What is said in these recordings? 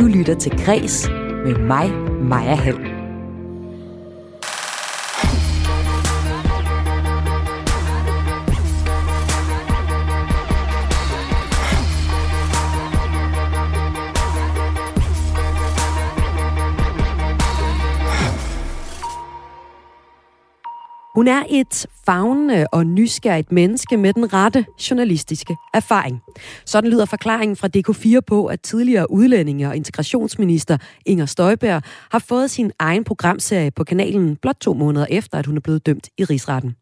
Du lytter til Græs med mig, Maja Hall. Hun er et fagnende og nysgerrigt menneske med den rette journalistiske erfaring. Sådan lyder forklaringen fra DK4 på, at tidligere udlændinge- og integrationsminister Inger Støjberg har fået sin egen programserie på kanalen blot to måneder efter, at hun er blevet dømt i rigsretten.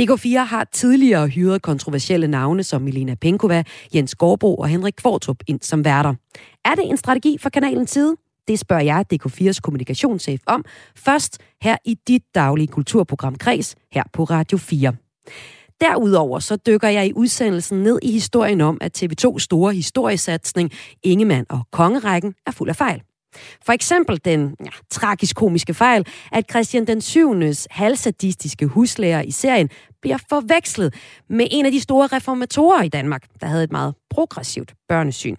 DK4 har tidligere hyret kontroversielle navne som Milena Penkova, Jens Gårdbo og Henrik Kvartrup ind som værter. Er det en strategi for kanalens side? Det spørger jeg DK4's kommunikationschef om først her i dit daglige kulturprogram Kreds her på Radio 4. Derudover så dykker jeg i udsendelsen ned i historien om, at TV2's store historiesatsning Ingemann og Kongerækken er fuld af fejl. For eksempel den ja, tragisk-komiske fejl, at Christian den 7. halvsadistiske huslærer i serien bliver forvekslet med en af de store reformatorer i Danmark, der havde et meget progressivt børnesyn.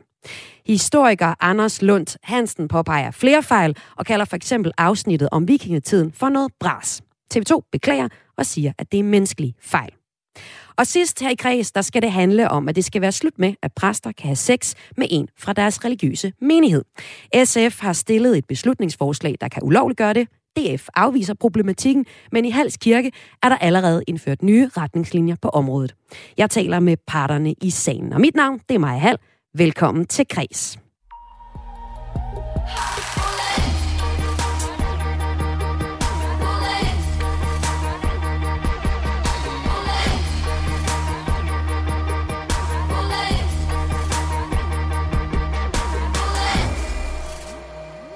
Historiker Anders Lund Hansen påpeger flere fejl og kalder for eksempel afsnittet om vikingetiden for noget bras. TV2 beklager og siger, at det er menneskelige fejl. Og sidst her i kreds, der skal det handle om, at det skal være slut med, at præster kan have sex med en fra deres religiøse menighed. SF har stillet et beslutningsforslag, der kan ulovliggøre det. DF afviser problematikken, men i Hals Kirke er der allerede indført nye retningslinjer på området. Jeg taler med parterne i sagen, og mit navn det er Maja Hall. Velkommen til Kres.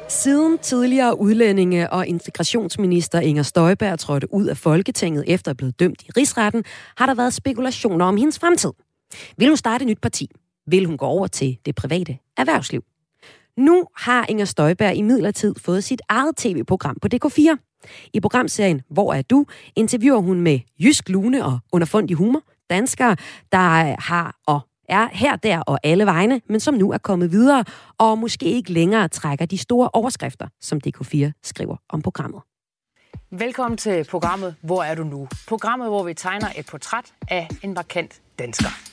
Siden tidligere udlændinge- og integrationsminister Inger Støjberg trådte ud af Folketinget efter at blive dømt i rigsretten, har der været spekulationer om hendes fremtid. Vil hun starte et nyt parti? Vil hun gå over til det private erhvervsliv. Nu har Inger Støjberg i midlertid fået sit eget tv-program på DK4. I programserien Hvor er du? interviewer hun med Jysk Lune og underfundig humor danskere, der har og er her, der og alle vegne, men som nu er kommet videre og måske ikke længere trækker de store overskrifter, som DK4 skriver om programmet. Velkommen til programmet Hvor er du nu? Programmet, hvor vi tegner et portræt af en markant dansker.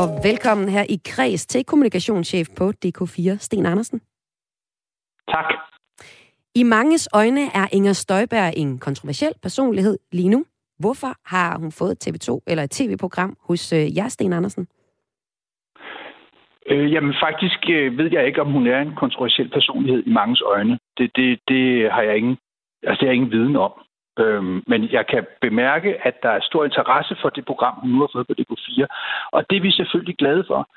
Og velkommen her i Kreds til kommunikationschef på DK4, Sten Andersen. Tak. I manges øjne er Inger Støjberg en kontroversiel personlighed lige nu. Hvorfor har hun fået TV2 eller et tv-program hos øh, jer, Sten Andersen? Øh, jamen faktisk øh, ved jeg ikke, om hun er en kontroversiel personlighed i manges øjne. Det, det, det har jeg ingen, altså, det har jeg ingen viden om. Øhm, men jeg kan bemærke, at der er stor interesse for det program, hun nu har fået på DK4, og det er vi selvfølgelig glade for.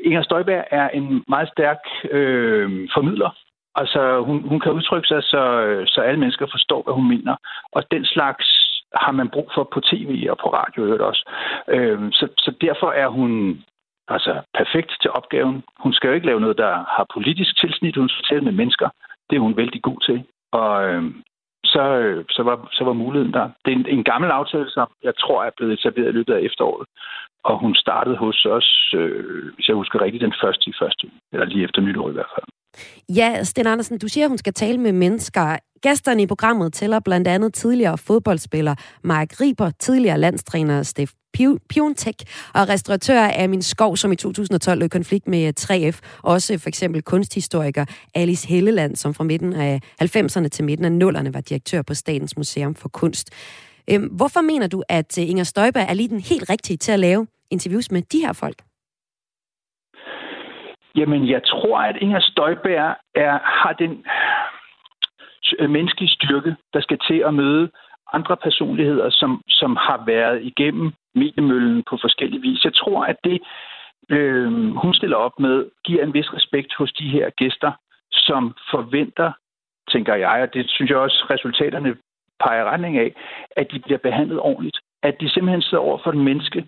Inger Støjberg er en meget stærk øh, formidler. Altså, hun, hun kan udtrykke sig, så, så alle mennesker forstår, hvad hun mener. Og den slags har man brug for på tv og på radio også. Øhm, så, så derfor er hun altså perfekt til opgaven. Hun skal jo ikke lave noget, der har politisk tilsnit. Hun skal tale med mennesker. Det er hun vældig god til. Og, øhm, så, øh, så, var, så var muligheden der. Det er en, en gammel aftale, som jeg tror er blevet etableret i løbet af efteråret. Og hun startede hos os, øh, hvis jeg husker rigtigt, den første i første, eller lige efter nytår i hvert fald. Ja, Sten Andersen, du siger, at hun skal tale med mennesker. Gæsterne i programmet tæller blandt andet tidligere fodboldspiller Mark Riber, tidligere landstræner Steff Piontek og restauratør min Skov, som i 2012 løb konflikt med eh, 3F. Også for eksempel kunsthistoriker Alice Helleland, som fra midten af 90'erne til midten af 0'erne var direktør på Statens Museum for Kunst. Øhm, hvorfor mener du, at eh, Inger Støjberg er lige den helt rigtige til at lave interviews med de her folk? Jamen, jeg tror, at Inger Støjberg er, har den øh, menneskelige styrke, der skal til at møde andre personligheder, som, som har været igennem mediemøllen på forskellige vis. Jeg tror, at det, øh, hun stiller op med, giver en vis respekt hos de her gæster, som forventer, tænker jeg, og det synes jeg også, resultaterne peger retning af, at de bliver behandlet ordentligt. At de simpelthen sidder over for en menneske,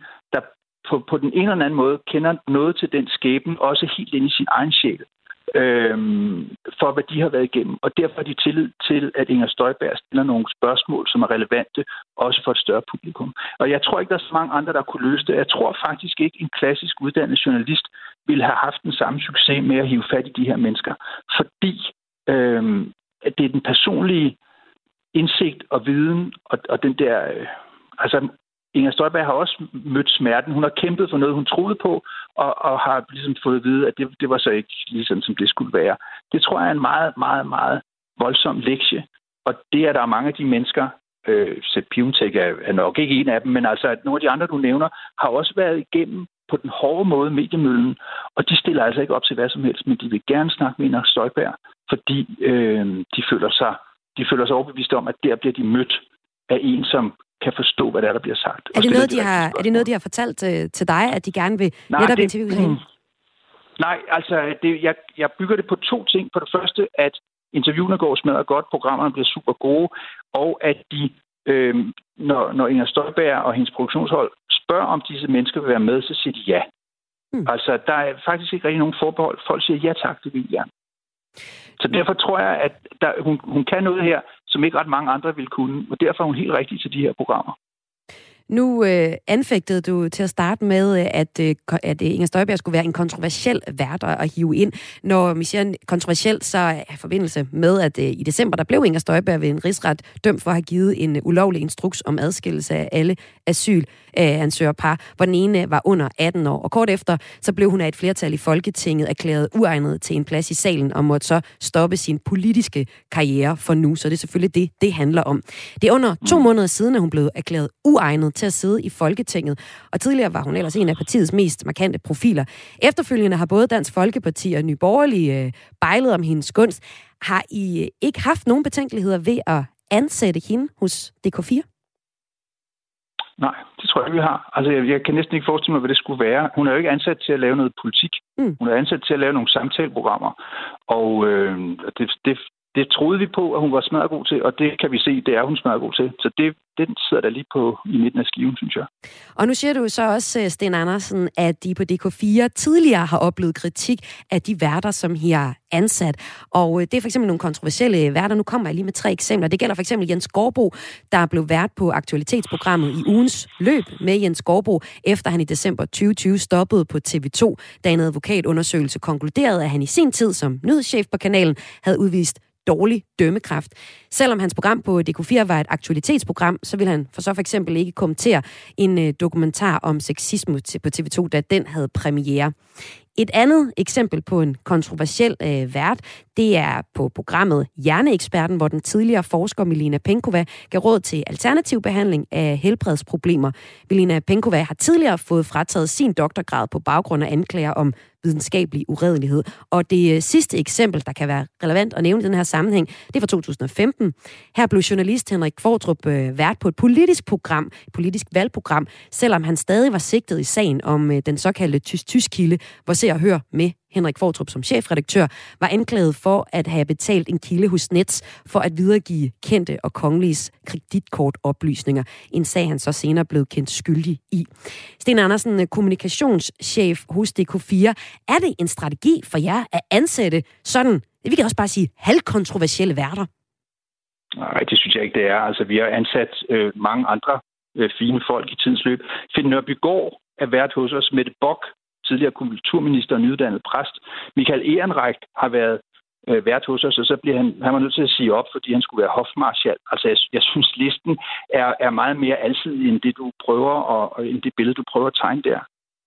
på, på den ene eller anden måde kender noget til den skæbne, også helt ind i sin egen sjæl. øhm, for hvad de har været igennem. Og derfor har de tillid til, at Inger Støjberg stiller nogle spørgsmål, som er relevante, også for et større publikum. Og jeg tror ikke, der er så mange andre, der kunne løse det. Jeg tror faktisk ikke, en klassisk uddannet journalist ville have haft den samme succes med at hive fat i de her mennesker. Fordi øhm, at det er den personlige indsigt og viden og, og den der... Øh, altså, Inger Støjberg har også mødt smerten. Hun har kæmpet for noget, hun troede på, og, og har ligesom fået at vide, at det, det var så ikke ligesom, som det skulle være. Det tror jeg er en meget, meget, meget voldsom lektie. Og det er der mange af de mennesker, øh, Sepp Piontek er, er nok ikke en af dem, men altså at nogle af de andre, du nævner, har også været igennem på den hårde måde mediemøllen, og de stiller altså ikke op til hvad som helst, men de vil gerne snakke med Inger Støjberg, fordi øh, de føler sig de føler sig overbevist om, at der bliver de mødt af en, som kan forstå, hvad der, er, der bliver sagt. Er det, noget, de har, er det noget, de har fortalt uh, til dig, at de gerne vil Nej, netop det, interviewe hende? Nej, altså, det, jeg, jeg bygger det på to ting. På det første, at interviewene går smadret godt, programmerne bliver super gode, og at de, øh, når, når Inger Støjberg og hendes produktionshold spørger, om disse mennesker vil være med, så siger de ja. Mm. Altså, der er faktisk ikke rigtig nogen forbehold. Folk siger ja tak, det vil gerne. Så derfor tror jeg, at der, hun, hun kan noget her, som ikke ret mange andre vil kunne, og derfor er hun helt rigtig til de her programmer. Nu øh, anfægtede du til at starte med, øh, at, øh, at øh, Inger Støjberg skulle være en kontroversiel vært at hive ind. Når vi siger kontroversielt, så er i forbindelse med, at øh, i december, der blev Inger Støjberg ved en rigsret dømt for at have givet en ulovlig instruks om adskillelse af alle asylansøgerpar, hvor den ene var under 18 år. Og kort efter, så blev hun af et flertal i Folketinget erklæret uegnet til en plads i salen og måtte så stoppe sin politiske karriere for nu. Så det er selvfølgelig det, det handler om. Det er under to måneder siden, at hun blev erklæret uegnet til at sidde i Folketinget. Og tidligere var hun ellers en af partiets mest markante profiler. Efterfølgende har både Dansk Folkeparti og Nye Borgerlige øh, bejlet om hendes gunst. Har I øh, ikke haft nogen betænkeligheder ved at ansætte hende hos DK4? Nej, det tror jeg ikke, vi har. Altså, jeg, jeg kan næsten ikke forestille mig, hvad det skulle være. Hun er jo ikke ansat til at lave noget politik. Mm. Hun er ansat til at lave nogle samtaleprogrammer. Og øh, det, det, det troede vi på, at hun var smadret god til, og det kan vi se, det er hun smadret god til. Så det, den sidder der lige på i midten af skiven, synes jeg. Og nu siger du så også, øh, Sten Andersen, at de på DK4 tidligere har oplevet kritik af de værter, som her er ansat. Og øh, det er for eksempel nogle kontroversielle værter. Nu kommer jeg lige med tre eksempler. Det gælder for eksempel Jens Gårdbo, der blev vært på aktualitetsprogrammet i ugens løb med Jens Gårdbo, efter han i december 2020 stoppede på TV2, da en advokatundersøgelse konkluderede, at han i sin tid som nyhedschef på kanalen havde udvist dårlig dømmekraft. Selvom hans program på DK4 var et aktualitetsprogram, så ville han for så for eksempel ikke kommentere en øh, dokumentar om sexisme på TV2, da den havde premiere. Et andet eksempel på en kontroversiel øh, vært, det er på programmet Hjerneeksperten, hvor den tidligere forsker Milena Penkova gav råd til alternativ behandling af helbredsproblemer. Milena Penkova har tidligere fået frataget sin doktorgrad på baggrund af anklager om videnskabelig uredelighed. Og det øh, sidste eksempel, der kan være relevant at nævne i den her sammenhæng, det er fra 2015. Her blev journalist Henrik Kvartrup øh, vært på et politisk program, et politisk valgprogram, selvom han stadig var sigtet i sagen om øh, den såkaldte tysk-tysk-kilde, hvor Se og Hør med Henrik Fortrup som chefredaktør, var anklaget for at have betalt en kilde hos Nets for at videregive kendte og kongeliges kreditkortoplysninger. En sag, han så senere blev kendt skyldig i. Sten Andersen, kommunikationschef hos DK4. Er det en strategi for jer at ansætte sådan, vi kan også bare sige, halvkontroversielle værter? Nej, det synes jeg ikke, det er. Altså, vi har ansat øh, mange andre øh, fine folk i tidens løb. Finn Nørbygaard er vært hos os. Mette Bok tidligere kulturminister og nyuddannet præst. Michael Ehrenreich har været øh, vært hos os, og så bliver han, han var nødt til at sige op, fordi han skulle være hofmarschall. Altså, jeg, jeg synes, listen er, er meget mere alsidig end det, du prøver, og, og end det billede, du prøver at tegne der.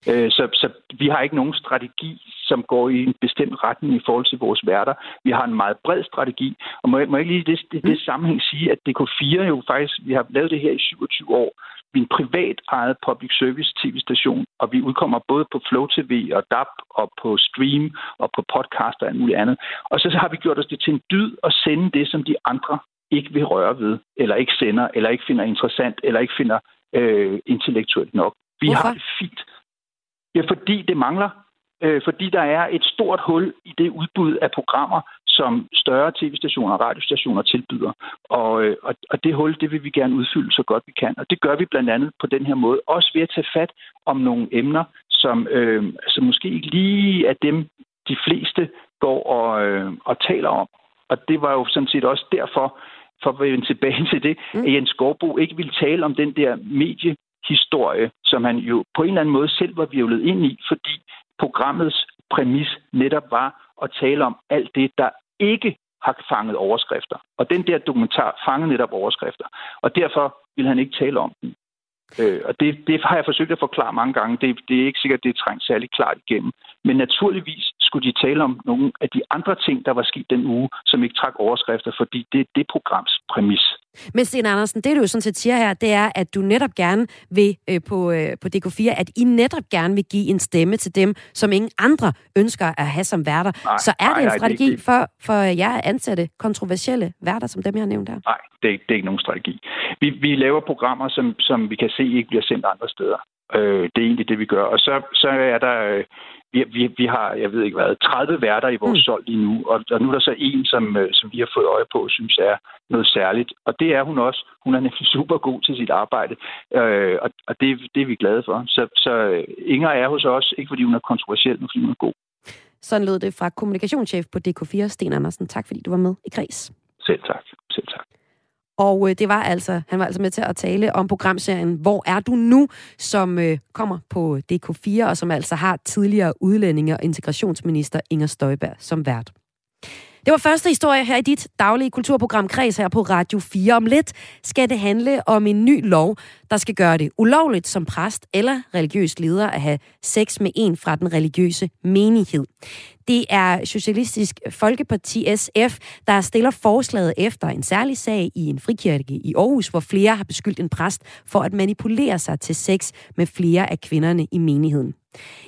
Øh, så, så vi har ikke nogen strategi, som går i en bestemt retning i forhold til vores værter. Vi har en meget bred strategi, og må jeg, må jeg lige i det, det, det sammenhæng sige, at DK4 jo faktisk, vi har lavet det her i 27 år, vi er en privat ejet public service tv-station, og vi udkommer både på Flow TV og DAB og på Stream og på podcast og alt muligt andet. Og så, så har vi gjort os det til en dyd at sende det, som de andre ikke vil røre ved, eller ikke sender, eller ikke finder interessant, eller ikke finder øh, intellektuelt nok. Vi Hvorfor? har det fint. Ja, fordi det mangler. Øh, fordi der er et stort hul i det udbud af programmer, som større tv-stationer og radiostationer tilbyder. Og, øh, og, og det hul, det vil vi gerne udfylde så godt vi kan. Og det gør vi blandt andet på den her måde. Også ved at tage fat om nogle emner, som, øh, som måske ikke lige er dem, de fleste går og, øh, og taler om. Og det var jo sådan set også derfor, for at vende tilbage til det, mm. at Jens Gårdbo ikke ville tale om den der historie, som han jo på en eller anden måde selv var virvlet ind i, fordi programmets præmis netop var at tale om alt det, der ikke har fanget overskrifter. Og den der dokumentar fangede netop overskrifter. Og derfor vil han ikke tale om den. Øh, og det, det har jeg forsøgt at forklare mange gange. Det, det er ikke sikkert, det er trængt særlig klart igennem. Men naturligvis skulle de tale om nogle af de andre ting, der var sket den uge, som ikke trak overskrifter, fordi det er det programs præmis. Men Sten Andersen, det du jo sådan set siger her, det er, at du netop gerne vil øh, på, øh, på DK4, at I netop gerne vil give en stemme til dem, som ingen andre ønsker at have som værter. Nej, Så er det en strategi det, det, for, for jer at ansætte kontroversielle værter, som dem, jeg har nævnt her? Nej, det er, det er ikke nogen strategi. Vi, vi laver programmer, som, som vi kan se ikke bliver sendt andre steder. Øh, det er egentlig det, vi gør. Og så, så er der... Øh, vi, vi, vi har, jeg ved ikke hvad, 30 værter i vores mm. solg lige nu, og, og nu er der så en, som, øh, som vi har fået øje på, synes er noget særligt. Og det er hun også. Hun er nemlig super god til sit arbejde, øh, og, og det, det er vi glade for. Så, så øh, Inger er hos os, ikke fordi hun er kontroversiel, men fordi hun er god. Sådan lød det fra kommunikationschef på DK4, Sten Andersen. Tak fordi du var med i Græs. Selv tak. Selv tak. Og øh, det var altså, han var altså med til at tale om programserien Hvor er du nu, som øh, kommer på DK4, og som altså har tidligere udlændinge- og integrationsminister Inger Støjberg som vært. Det var første historie her i dit daglige kulturprogram Kreds her på Radio 4. Om lidt skal det handle om en ny lov, der skal gøre det ulovligt som præst eller religiøs leder at have sex med en fra den religiøse menighed. Det er Socialistisk Folkeparti SF, der stiller forslaget efter en særlig sag i en frikirke i Aarhus, hvor flere har beskyldt en præst for at manipulere sig til sex med flere af kvinderne i menigheden.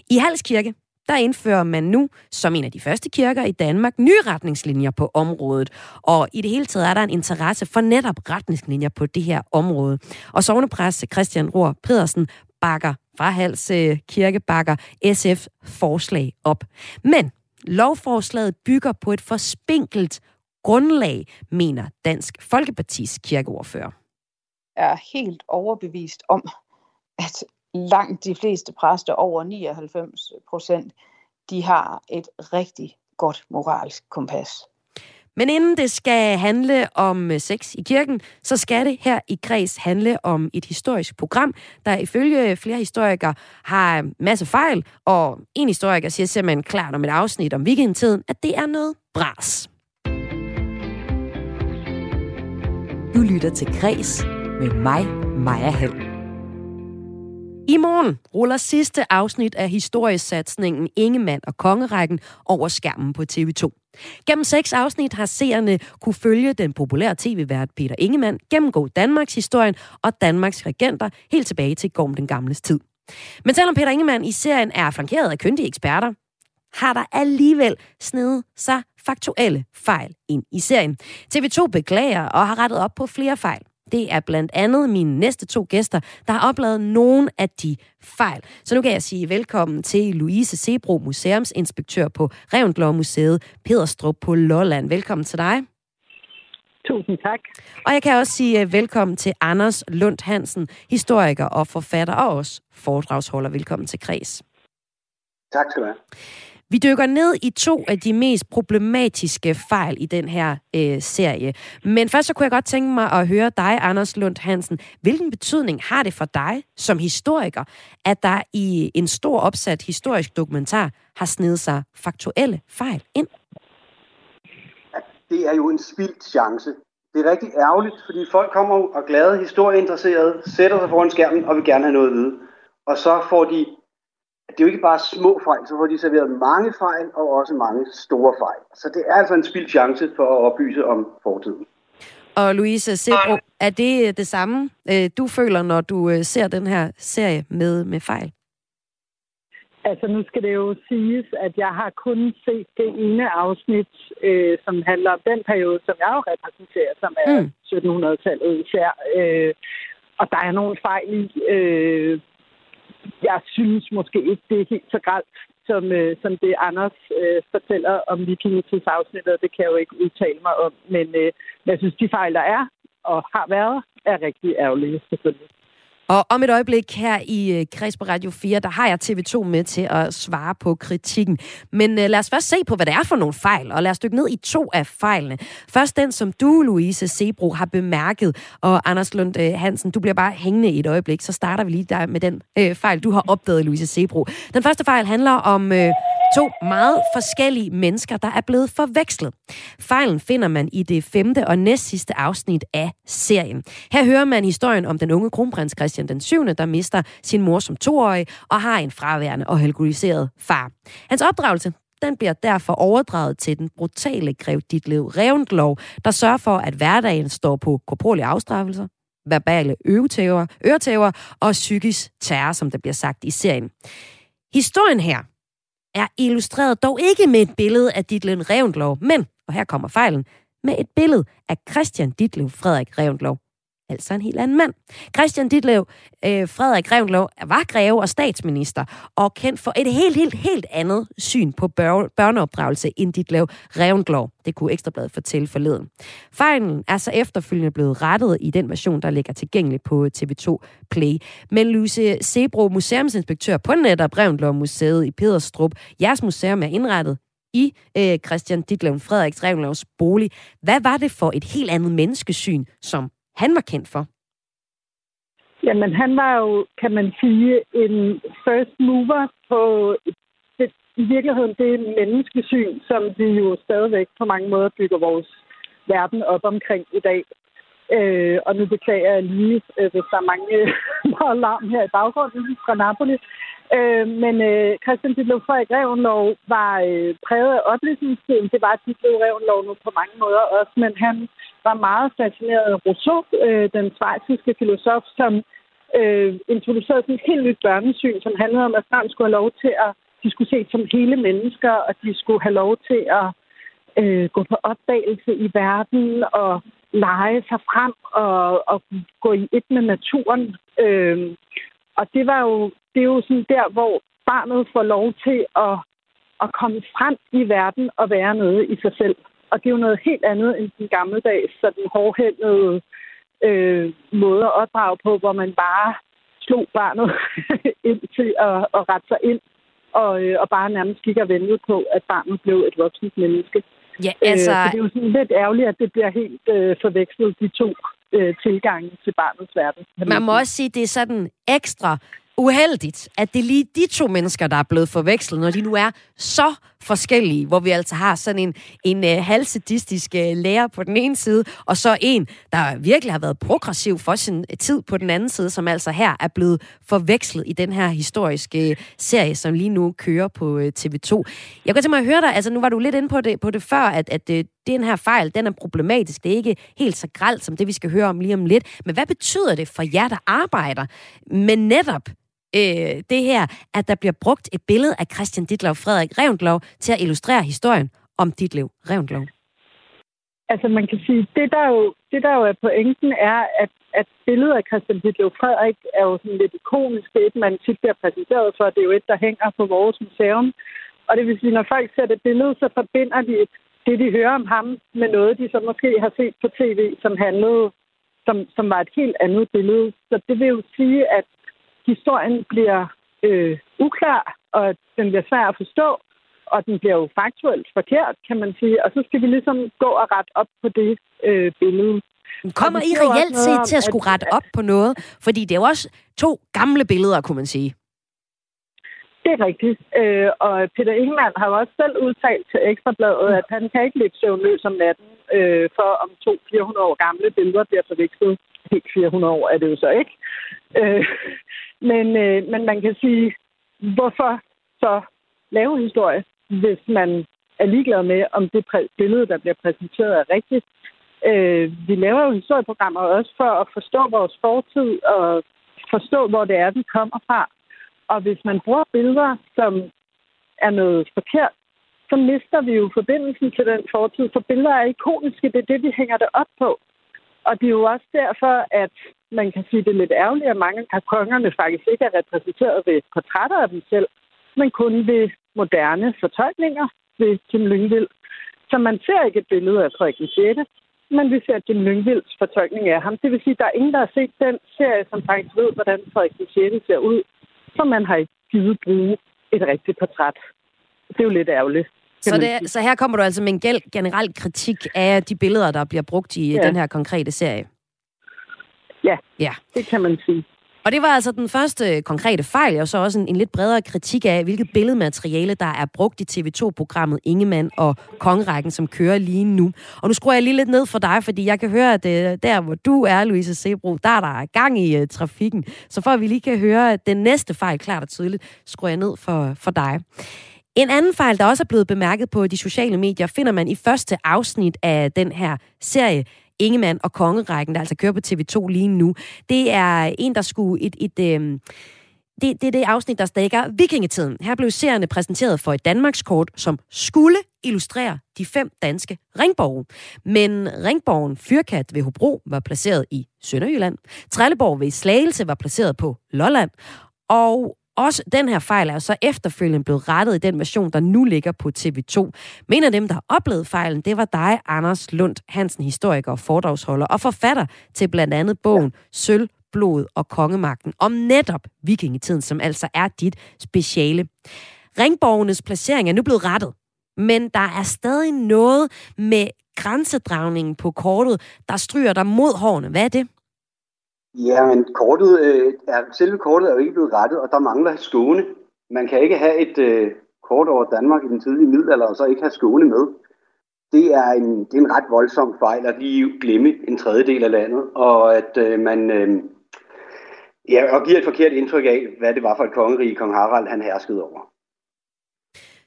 I Halskirke, der indfører man nu, som en af de første kirker i Danmark, nye retningslinjer på området. Og i det hele taget er der en interesse for netop retningslinjer på det her område. Og sovnepræst Christian Rohr Pedersen bakker fra Hals øh, Kirke bakker SF forslag op. Men lovforslaget bygger på et forspinkelt grundlag, mener Dansk Folkepartis kirkeordfører. Jeg er helt overbevist om, at langt de fleste præster, over 99 procent, de har et rigtig godt moralsk kompas. Men inden det skal handle om øh, sex i kirken, så skal det her i Græs handle om et historisk program, der ifølge flere historikere har masse fejl, og en historiker siger simpelthen klart om et afsnit om weekendtiden, at det er noget bras. Du lytter til Græs med mig, Maja Hall. I morgen ruller sidste afsnit af historiesatsningen Ingemand og Kongerækken over skærmen på TV2. Gennem seks afsnit har seerne kunne følge den populære tv-vært Peter Ingemann gennemgå Danmarks historien og Danmarks regenter helt tilbage til Gorm den Gamles tid. Men selvom Peter Ingemann i serien er flankeret af kyndige eksperter, har der alligevel snedet sig faktuelle fejl ind i serien. TV2 beklager og har rettet op på flere fejl. Det er blandt andet mine næste to gæster, der har oplevet nogle af de fejl. Så nu kan jeg sige velkommen til Louise Sebro, museumsinspektør på Revendlov Museet, Pederstrup på Lolland. Velkommen til dig. Tusind tak. Og jeg kan også sige øh, velkommen til Anders Lund Hansen, historiker og forfatter og også foredragsholder. Velkommen til Kreds. Tak skal du have. Vi dykker ned i to af de mest problematiske fejl i den her øh, serie. Men først så kunne jeg godt tænke mig at høre dig, Anders Lund Hansen. Hvilken betydning har det for dig som historiker, at der i en stor opsat historisk dokumentar har snedet sig faktuelle fejl ind? Det er jo en spildt chance. Det er rigtig ærgerligt, fordi folk kommer og glade, historieinteresserede, sætter sig foran skærmen og vil gerne have noget at vide. Og så får de det er jo ikke bare små fejl, så får de serveret mange fejl og også mange store fejl. Så det er altså en spild chance for at oplyse om fortiden. Og Louise Sebro, er det det samme, øh, du føler, når du øh, ser den her serie med, med fejl? Altså nu skal det jo siges, at jeg har kun set det ene afsnit, øh, som handler om den periode, som jeg jo repræsenterer, som er mm. 1700-tallet især. Øh, og der er nogle fejl i, øh, jeg synes måske ikke, det er helt så grælt, som, øh, som det Anders øh, fortæller om afsnittet. Det kan jeg jo ikke udtale mig om. Men øh, jeg synes, de fejl, der er og har været, er rigtig ærgerlige, selvfølgelig. Og om et øjeblik her i øh, Kreds på Radio 4, der har jeg TV2 med til at svare på kritikken. Men øh, lad os først se på, hvad det er for nogle fejl, og lad os dykke ned i to af fejlene. Først den, som du, Louise Sebro, har bemærket, og Anders Lund øh, Hansen, du bliver bare hængende i et øjeblik, så starter vi lige der med den øh, fejl, du har opdaget, Louise Sebro. Den første fejl handler om... øh, To meget forskellige mennesker, der er blevet forvekslet. Fejlen finder man i det femte og næstsidste afsnit af serien. Her hører man historien om den unge kronprins Christian den 7., der mister sin mor som toårig og har en fraværende og alkoholiseret far. Hans opdragelse den bliver derfor overdraget til den brutale grev Ditlev Revendlov, der sørger for, at hverdagen står på korporlige afstraffelser, verbale øretæver, øretæver og psykisk terror, som der bliver sagt i serien. Historien her er illustreret dog ikke med et billede af Ditlev Revendlov, men, og her kommer fejlen, med et billede af Christian Ditlev Frederik Revendlov altså en helt anden mand. Christian Ditlev øh, Frederik Grevenlov, var greve og statsminister, og kendt for et helt, helt, helt andet syn på bør- børneopdragelse end Ditlev Revendlov. Det kunne Ekstrabladet fortælle forleden. Fejlen er så efterfølgende blevet rettet i den version, der ligger tilgængelig på TV2 Play. Men Luce Sebro, museumsinspektør på netop Revendlov Museet i Pederstrup, jeres museum er indrettet i øh, Christian Ditlev Frederiks Revendlovs bolig. Hvad var det for et helt andet menneskesyn, som han var kendt for? Jamen, han var jo, kan man sige, en first mover på det, i virkeligheden det menneskesyn, som vi jo stadigvæk på mange måder bygger vores verden op omkring i dag. Øh, og nu beklager jeg lige, øh, hvis der er mange øh, larm her i baggrunden fra Napoli. Øh, men øh, Christian Ditlev Frederik Revenlov var øh, præget af oplysningstiden. Det var Ditlev Revenlov nu på mange måder også, men han var meget fascineret af Rousseau, øh, den svejsiske filosof, som øh, introducerede sådan et helt nyt børnesyn, som handlede om, at børn skulle have lov til at de skulle ses som hele mennesker, og de skulle have lov til at øh, gå på opdagelse i verden og lege sig frem og, og gå i et med naturen. Øh, og det var jo, det er jo sådan der, hvor barnet får lov til at, at komme frem i verden og være noget i sig selv. Og det er jo noget helt andet end den gammeldags, sådan hårdhændede øh, måde at opdrage på, hvor man bare slog barnet ind til at, at rette sig ind, og, øh, og bare nærmest gik og ventede på, at barnet blev et voksent menneske. Ja, altså... Øh, så det er jo sådan lidt ærgerligt, at det bliver helt øh, forvekslet, de to øh, tilgange til barnets verden. Man må også sige, at det er sådan ekstra uheldigt, at det er lige de to mennesker, der er blevet forvekslet, når de nu er så forskellige, hvor vi altså har sådan en, en øh, uh, halvsedistisk uh, øh, lærer på den ene side, og så en, der virkelig har været progressiv for sin tid på den anden side, som altså her er blevet forvekslet i den her historiske uh, serie, som lige nu kører på uh, TV2. Jeg kan til mig at høre dig, altså nu var du lidt inde på det, på det før, at, at uh, den her fejl, den er problematisk. Det er ikke helt så gralt som det, vi skal høre om lige om lidt. Men hvad betyder det for jer, der arbejder med netop øh, det her, at der bliver brugt et billede af Christian Ditlev Frederik Revendlov til at illustrere historien om Ditlev Revendlov? Altså man kan sige, det der jo, det der jo er pointen er, at, at billedet af Christian Ditlev Frederik er jo sådan lidt ikonisk. Det er et, man tit bliver præsenteret for. Det er jo et, der hænger på vores museum. Og det vil sige, når folk ser det billede, så forbinder de det, de hører om ham, med noget, de så måske har set på tv, som handlede, som, som var et helt andet billede. Så det vil jo sige, at historien bliver øh, uklar, og den bliver svær at forstå, og den bliver jo faktuelt forkert, kan man sige. Og så skal vi ligesom gå og rette op på det øh, billede. Kommer I reelt set til at skulle rette op på noget? Fordi det er jo også to gamle billeder, kunne man sige. Det er rigtigt. Øh, og Peter Ingemann har jo også selv udtalt til Ekstrabladet, at han kan ikke ligge søvnløs om natten, øh, for om to 400 år gamle billeder bliver forvekslet. Helt 400 år er det jo så ikke. Øh, men, øh, men man kan sige, hvorfor så lave historie, hvis man er ligeglad med, om det billede, der bliver præsenteret, er rigtigt. Øh, vi laver jo historieprogrammer også for at forstå vores fortid og forstå, hvor det er, vi kommer fra. Og hvis man bruger billeder, som er noget forkert, så mister vi jo forbindelsen til den fortid. For billeder er ikoniske, det er det, vi hænger det op på. Og det er jo også derfor, at man kan sige, det er lidt ærgerligt, at mange af kongerne faktisk ikke er repræsenteret ved portrætter af dem selv, men kun ved moderne fortolkninger ved Kim Lyngvild. Så man ser ikke et billede af Frederik 6. men vi ser Jim Lyngvilds fortolkning af ham. Det vil sige, at der er ingen, der har set den serie, som faktisk ved, hvordan Frederik 6. ser ud, så man har ikke givet bruge et rigtigt portræt. Det er jo lidt ærgerligt. Så, det, så her kommer du altså med en generel kritik af de billeder, der bliver brugt i ja. den her konkrete serie? Ja, ja, det kan man sige. Og det var altså den første konkrete fejl, og så også en, en lidt bredere kritik af, hvilket billedmateriale, der er brugt i TV2-programmet Ingemann og Kongerækken, som kører lige nu. Og nu skruer jeg lige lidt ned for dig, fordi jeg kan høre, at øh, der, hvor du er, Louise Sebro, der er der gang i uh, trafikken. Så for at vi lige kan høre den næste fejl klart og tydeligt, skruer jeg ned for, for dig. En anden fejl, der også er blevet bemærket på de sociale medier, finder man i første afsnit af den her serie, Ingemann og Kongerækken, der altså kører på TV2 lige nu. Det er en, der skulle et... et øh, det, det er det afsnit, der dækker vikingetiden. Her blev serierne præsenteret for et Danmarkskort, som skulle illustrere de fem danske ringborge. Men ringborgen Fyrkat ved Hobro var placeret i Sønderjylland. Trelleborg ved Slagelse var placeret på Lolland. Og også den her fejl er så efterfølgende blevet rettet i den version, der nu ligger på TV2. Men af dem, der oplevede fejlen, det var dig, Anders Lund Hansen, historiker og foredragsholder og forfatter til blandt andet bogen Sølv, blod og kongemagten om netop vikingetiden, som altså er dit speciale. Ringborgenes placering er nu blevet rettet, men der er stadig noget med grænsedragningen på kortet, der stryger dig mod hårene. Hvad er det? Ja, men kortet, øh, er, selve kortet er jo ikke blevet rettet, og der mangler Skåne. Man kan ikke have et øh, kort over Danmark i den tidlige middelalder, og så ikke have Skåne med. Det er en, det er en ret voldsom fejl at lige glemme en tredjedel af landet, og at øh, man øh, ja, og giver et forkert indtryk af, hvad det var for et kongerige, kong Harald han herskede over.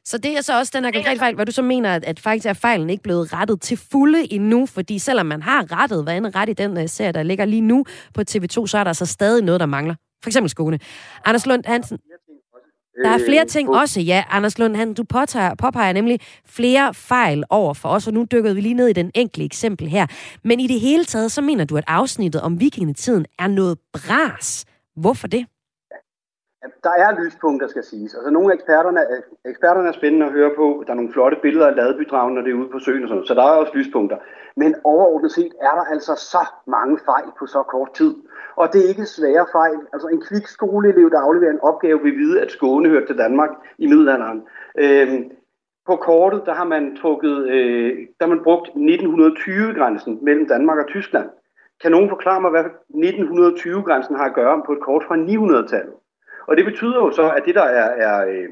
Så det er så også den her konkrete fejl, hvor du så mener, at, at faktisk er fejlen ikke blevet rettet til fulde endnu, fordi selvom man har rettet, hvad end ret i den uh, serie, der ligger lige nu på TV2, så er der så stadig noget, der mangler. For eksempel Skåne. Anders Lund Hansen, der er flere ting også, ja. Anders Lund, han, du påtager, påpeger nemlig flere fejl over for os, og nu dykkede vi lige ned i den enkelte eksempel her. Men i det hele taget, så mener du, at afsnittet om vikingetiden er noget bras. Hvorfor det? Der er lyspunkter, skal siges. Altså, nogle af eksperterne, eksperterne er spændende at høre på. Der er nogle flotte billeder af Ladebydragen, når det er ude på søen og sådan noget. Så der er også lyspunkter. Men overordnet set er der altså så mange fejl på så kort tid. Og det er ikke svære fejl. Altså en kvik skoleelev, der afleverer en opgave, vil vide, at Skåne hørte til Danmark i middelalderen. Øhm, på kortet, der har man trukket, øh, der har man brugt 1920-grænsen mellem Danmark og Tyskland. Kan nogen forklare mig, hvad 1920-grænsen har at gøre på et kort fra 900-tallet? Og det betyder jo så, at det, der er, er øh,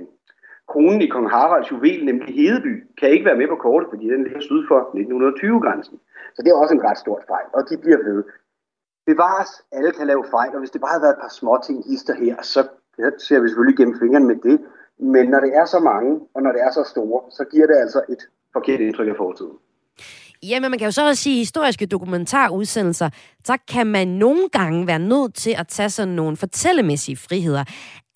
kronen i kong Haralds juvel, nemlig Hedeby, kan ikke være med på kortet, fordi den ligger syd for 1920-grænsen. Så det er også en ret stort fejl, og de bliver ved. Bevares, alle kan lave fejl, og hvis det bare havde været et par små ting hister her, så ser vi selvfølgelig gennem fingrene med det. Men når det er så mange, og når det er så store, så giver det altså et forkert indtryk af fortiden. Jamen, man kan jo så også sige, at historiske dokumentarudsendelser, så kan man nogle gange være nødt til at tage sådan nogle fortællemæssige friheder.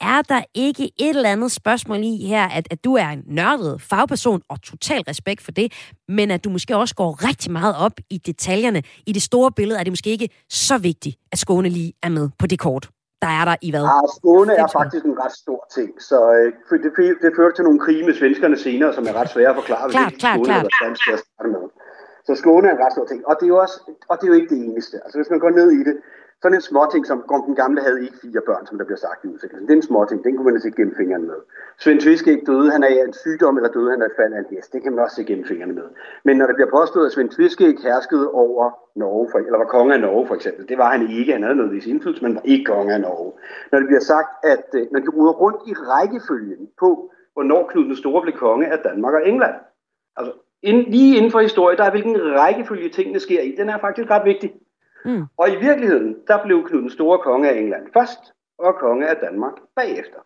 Er der ikke et eller andet spørgsmål i her, at, at du er en nørdet fagperson, og total respekt for det, men at du måske også går rigtig meget op i detaljerne. I det store billede er det måske ikke så vigtigt, at Skåne lige er med på det kort der er der i hvad? Ja, Skåne er faktisk en ret stor ting, så øh, det, det fører til nogle krige med svenskerne senere, som er ret svære at forklare, klart, hvis klart, Skåne klart. er dansk at starte med. Så Skåne er en ret stor ting. Og det er jo, også, og det er jo ikke det eneste. Altså hvis man går ned i det, sådan en småting, som den gamle havde ikke fire børn, som der bliver sagt i udsendelsen. Det er en småting, den kunne man se gennem fingrene med. Svend Tviske ikke døde, han er af en sygdom, eller døde han af et fald af en hest. Det kan man også se gennem fingrene med. Men når det bliver påstået, at Svend Tviske ikke herskede over Norge, for, eller var konge af Norge for eksempel, det var han ikke, han havde noget i sin indflydelse, men var ikke konge af Norge. Når det bliver sagt, at øh, når de ruder rundt i rækkefølgen på, hvornår Knud den Store blev konge af Danmark og England, altså ind, lige inden for historie, der er hvilken rækkefølge tingene sker i, den er faktisk ret vigtig. Mm. Og i virkeligheden, der blev Knud den store konge af England først, og konge af Danmark bagefter.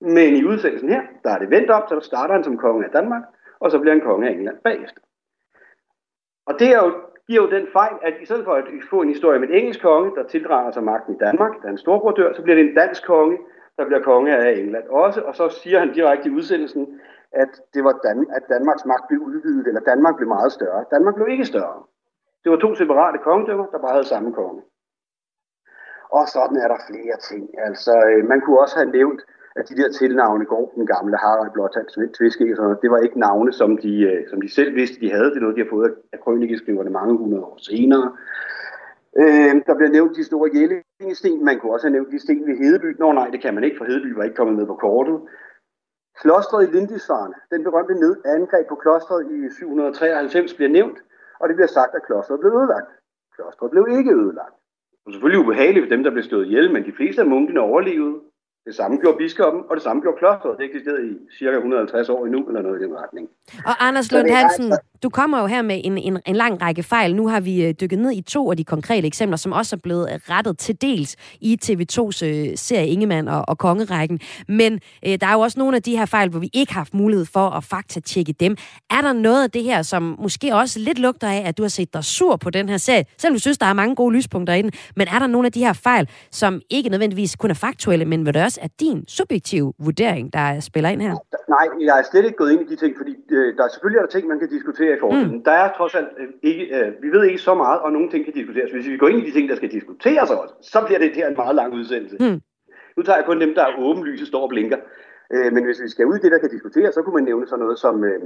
Men i udsendelsen her, der er det vendt op, så der starter han som konge af Danmark, og så bliver han konge af England bagefter. Og det er jo, giver jo den fejl, at i stedet for at få en historie med en engelsk konge, der tildrager sig magten i Danmark, da en storbror dør, så bliver det en dansk konge, der bliver konge af England også, og så siger han direkte i udsendelsen, at, det var Dan- at Danmarks magt blev udvidet, eller Danmark blev meget større. Danmark blev ikke større. Det var to separate kongedømmer, der bare havde samme konge. Og sådan er der flere ting. Altså, øh, man kunne også have nævnt, at de der tilnavne går den gamle Harald Blåtand, Tviske og sådan noget, det var ikke navne, som de, øh, som de selv vidste, de havde. Det er noget, de har fået af krønikeskriverne mange hundrede år senere. Øh, der bliver nævnt de store jællingesten. Man kunne også have nævnt de sten ved Hedeby. Nå nej, det kan man ikke, for Hedeby var ikke kommet med på kortet. Klostret i Lindisfarne, den berømte ned angreb på klostret i 793, bliver nævnt, og det bliver sagt, at klostret blev ødelagt. Klostret blev ikke ødelagt. Det var selvfølgelig ubehageligt for dem, der blev slået ihjel, men de fleste af munkene overlevede. Det samme gjorde biskoppen, og det samme gjorde klosteret. Det eksisterede i cirka 150 år endnu, eller noget i den retning. Og Anders Lund Hansen, altså du kommer jo her med en, en, en lang række fejl. Nu har vi øh, dykket ned i to af de konkrete eksempler, som også er blevet øh, rettet til dels i TV2's øh, serie Ingemann og, og Kongerækken. Men øh, der er jo også nogle af de her fejl, hvor vi ikke har haft mulighed for at faktatjekke dem. Er der noget af det her, som måske også lidt lugter af, at du har set dig sur på den her serie, selvom du synes, der er mange gode lyspunkter i den, men er der nogle af de her fejl, som ikke nødvendigvis kun er faktuelle, men hvor det også er din subjektive vurdering, der spiller ind her? Nej, jeg er slet ikke gået ind i de ting, fordi øh, der er selvfølgelig er der ting, man kan diskutere i fortiden. Mm. Der er trods alt øh, ikke, øh, vi ved ikke så meget, og nogle ting kan diskuteres. Hvis vi går ind i de ting, der skal diskuteres også, så bliver det her en meget lang udsendelse. Mm. Nu tager jeg kun dem, der er åbenlyse, står og blinker. Øh, men hvis vi skal ud i det, der kan diskuteres, så kunne man nævne sådan noget som, øh,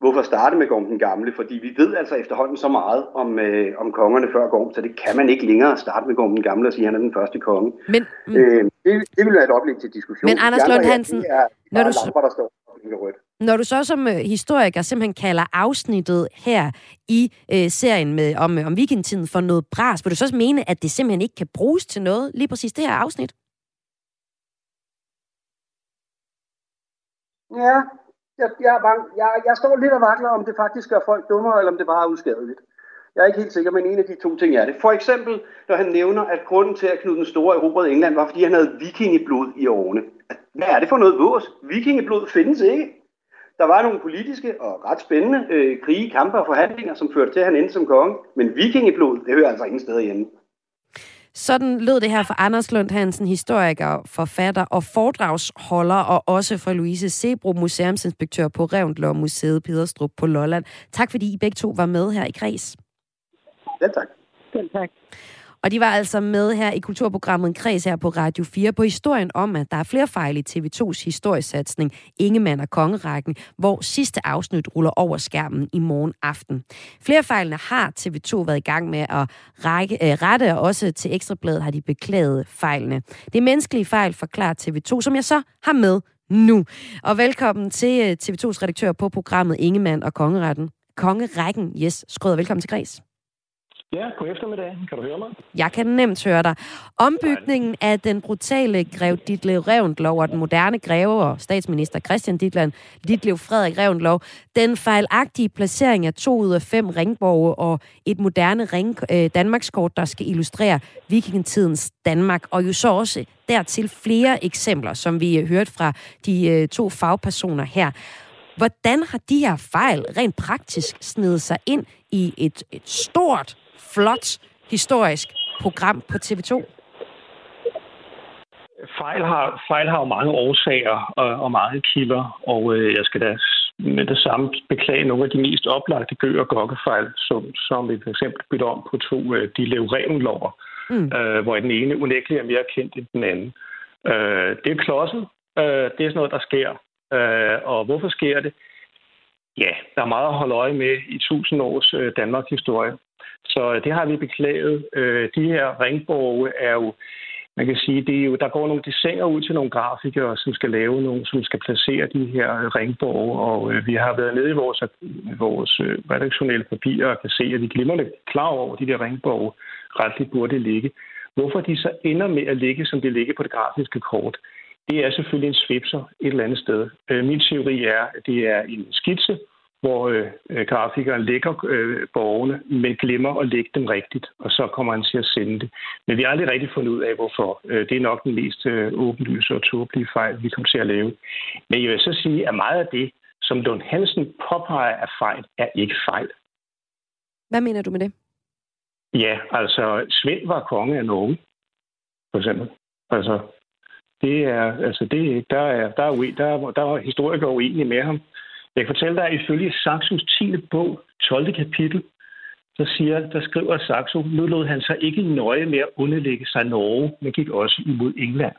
hvorfor starte med Gorm den Gamle? Fordi vi ved altså efterhånden så meget om, øh, om kongerne før Gorm, så det kan man ikke længere starte med Gorm den Gamle og sige, at han er den første konge. Men, mm. øh, det, det vil være et oplæg til diskussion. Men Anders Lund Hansen, når, du, lamper, der står rødt når du så som øh, historiker simpelthen kalder afsnittet her i øh, serien med, om, øh, om vikingtiden for noget bras, vil du så også mene, at det simpelthen ikke kan bruges til noget, lige præcis det her afsnit? Ja, jeg, jeg, er bange. Jeg, jeg står lidt og vakler, om det faktisk gør folk dummere, eller om det bare er uskadeligt. Jeg er ikke helt sikker, men en af de to ting er det. For eksempel, når han nævner, at grunden til, at Knud den Store erobrede England, var, fordi han havde vikingeblod i årene. Hvad er det for noget vås? Vikingeblod findes ikke. Der var nogle politiske og ret spændende øh, krige, kampe og forhandlinger, som førte til, at han endte som konge. Men vikingeblod, det hører altså ingen steder hjemme. Sådan lød det her for Anders Lund Hansen, historiker, forfatter og foredragsholder, og også for Louise Sebro, museumsinspektør på Revndlov Museet Pederstrup på Lolland. Tak fordi I begge to var med her i Kreds. Ja, tak. Selv tak. Og de var altså med her i kulturprogrammet En Kreds her på Radio 4 på historien om, at der er flere fejl i TV2's historiesatsning Ingemann og Kongerækken, hvor sidste afsnit ruller over skærmen i morgen aften. Flere fejlene har TV2 været i gang med at række, øh, rette, og også til Ekstrabladet har de beklaget fejlene. Det er menneskelige fejl, forklarer TV2, som jeg så har med nu. Og velkommen til øh, TV2's redaktør på programmet Ingemann og Kongeretten. Kongerækken, yes, Skrøder, velkommen til Græs. Ja, god eftermiddag. Kan du høre mig? Jeg kan nemt høre dig. Ombygningen af den brutale grev Ditlev Revendlov og den moderne greve og statsminister Christian Ditlev, Ditlev Frederik Revendlov, den fejlagtige placering af to ud af fem ringborge og et moderne ring, øh, Danmarkskort, der skal illustrere vikingetidens Danmark, og jo så også dertil flere eksempler, som vi hørte fra de øh, to fagpersoner her. Hvordan har de her fejl rent praktisk snedet sig ind i et, et stort flot historisk program på TV2? Fejl har, fejl har jo mange årsager og, og mange kilder, og øh, jeg skal da med det samme beklage nogle af de mest oplagte gø- og gokkefejl, som, som vi for eksempel bytte om på to øh, de lev lover mm. øh, hvor den ene unægteligt er mere kendt end den anden. Øh, det er klodset. Øh, det er sådan noget, der sker. Øh, og hvorfor sker det? Ja, der er meget at holde øje med i tusind års øh, Danmarks historie. Så øh, det har vi beklaget. Øh, de her ringborge er jo, man kan sige, det er jo, der går nogle designer ud til nogle grafikere, som skal lave nogle, som skal placere de her øh, ringborge, og øh, vi har været nede i vores, øh, vores redaktionelle papirer og kan se, at vi glimrende klar over, de der ringborge retligt burde ligge. Hvorfor de så ender med at ligge, som de ligger på det grafiske kort, det er selvfølgelig en svipser et eller andet sted. Min teori er, at det er en skitse, hvor øh, øh, grafikeren lægger øh, borgerne, men glemmer at lægge dem rigtigt, og så kommer han til at sende det. Men vi har aldrig rigtig fundet ud af, hvorfor. Øh, det er nok den mest øh, åbenlyse og tåbelige fejl, vi kommer til at lave. Men jeg vil så sige, at meget af det, som Lund Hansen påpeger af fejl, er ikke fejl. Hvad mener du med det? Ja, altså Svend var konge af Norge, for eksempel. Altså, det er, altså det, der er, der er, der er, der er historikere uenige med ham. Jeg kan fortælle dig, at ifølge Saxos 10. bog, 12. kapitel, så siger, der skriver Saxo, nu lod han sig ikke nøje med at underlægge sig Norge, men gik også imod England.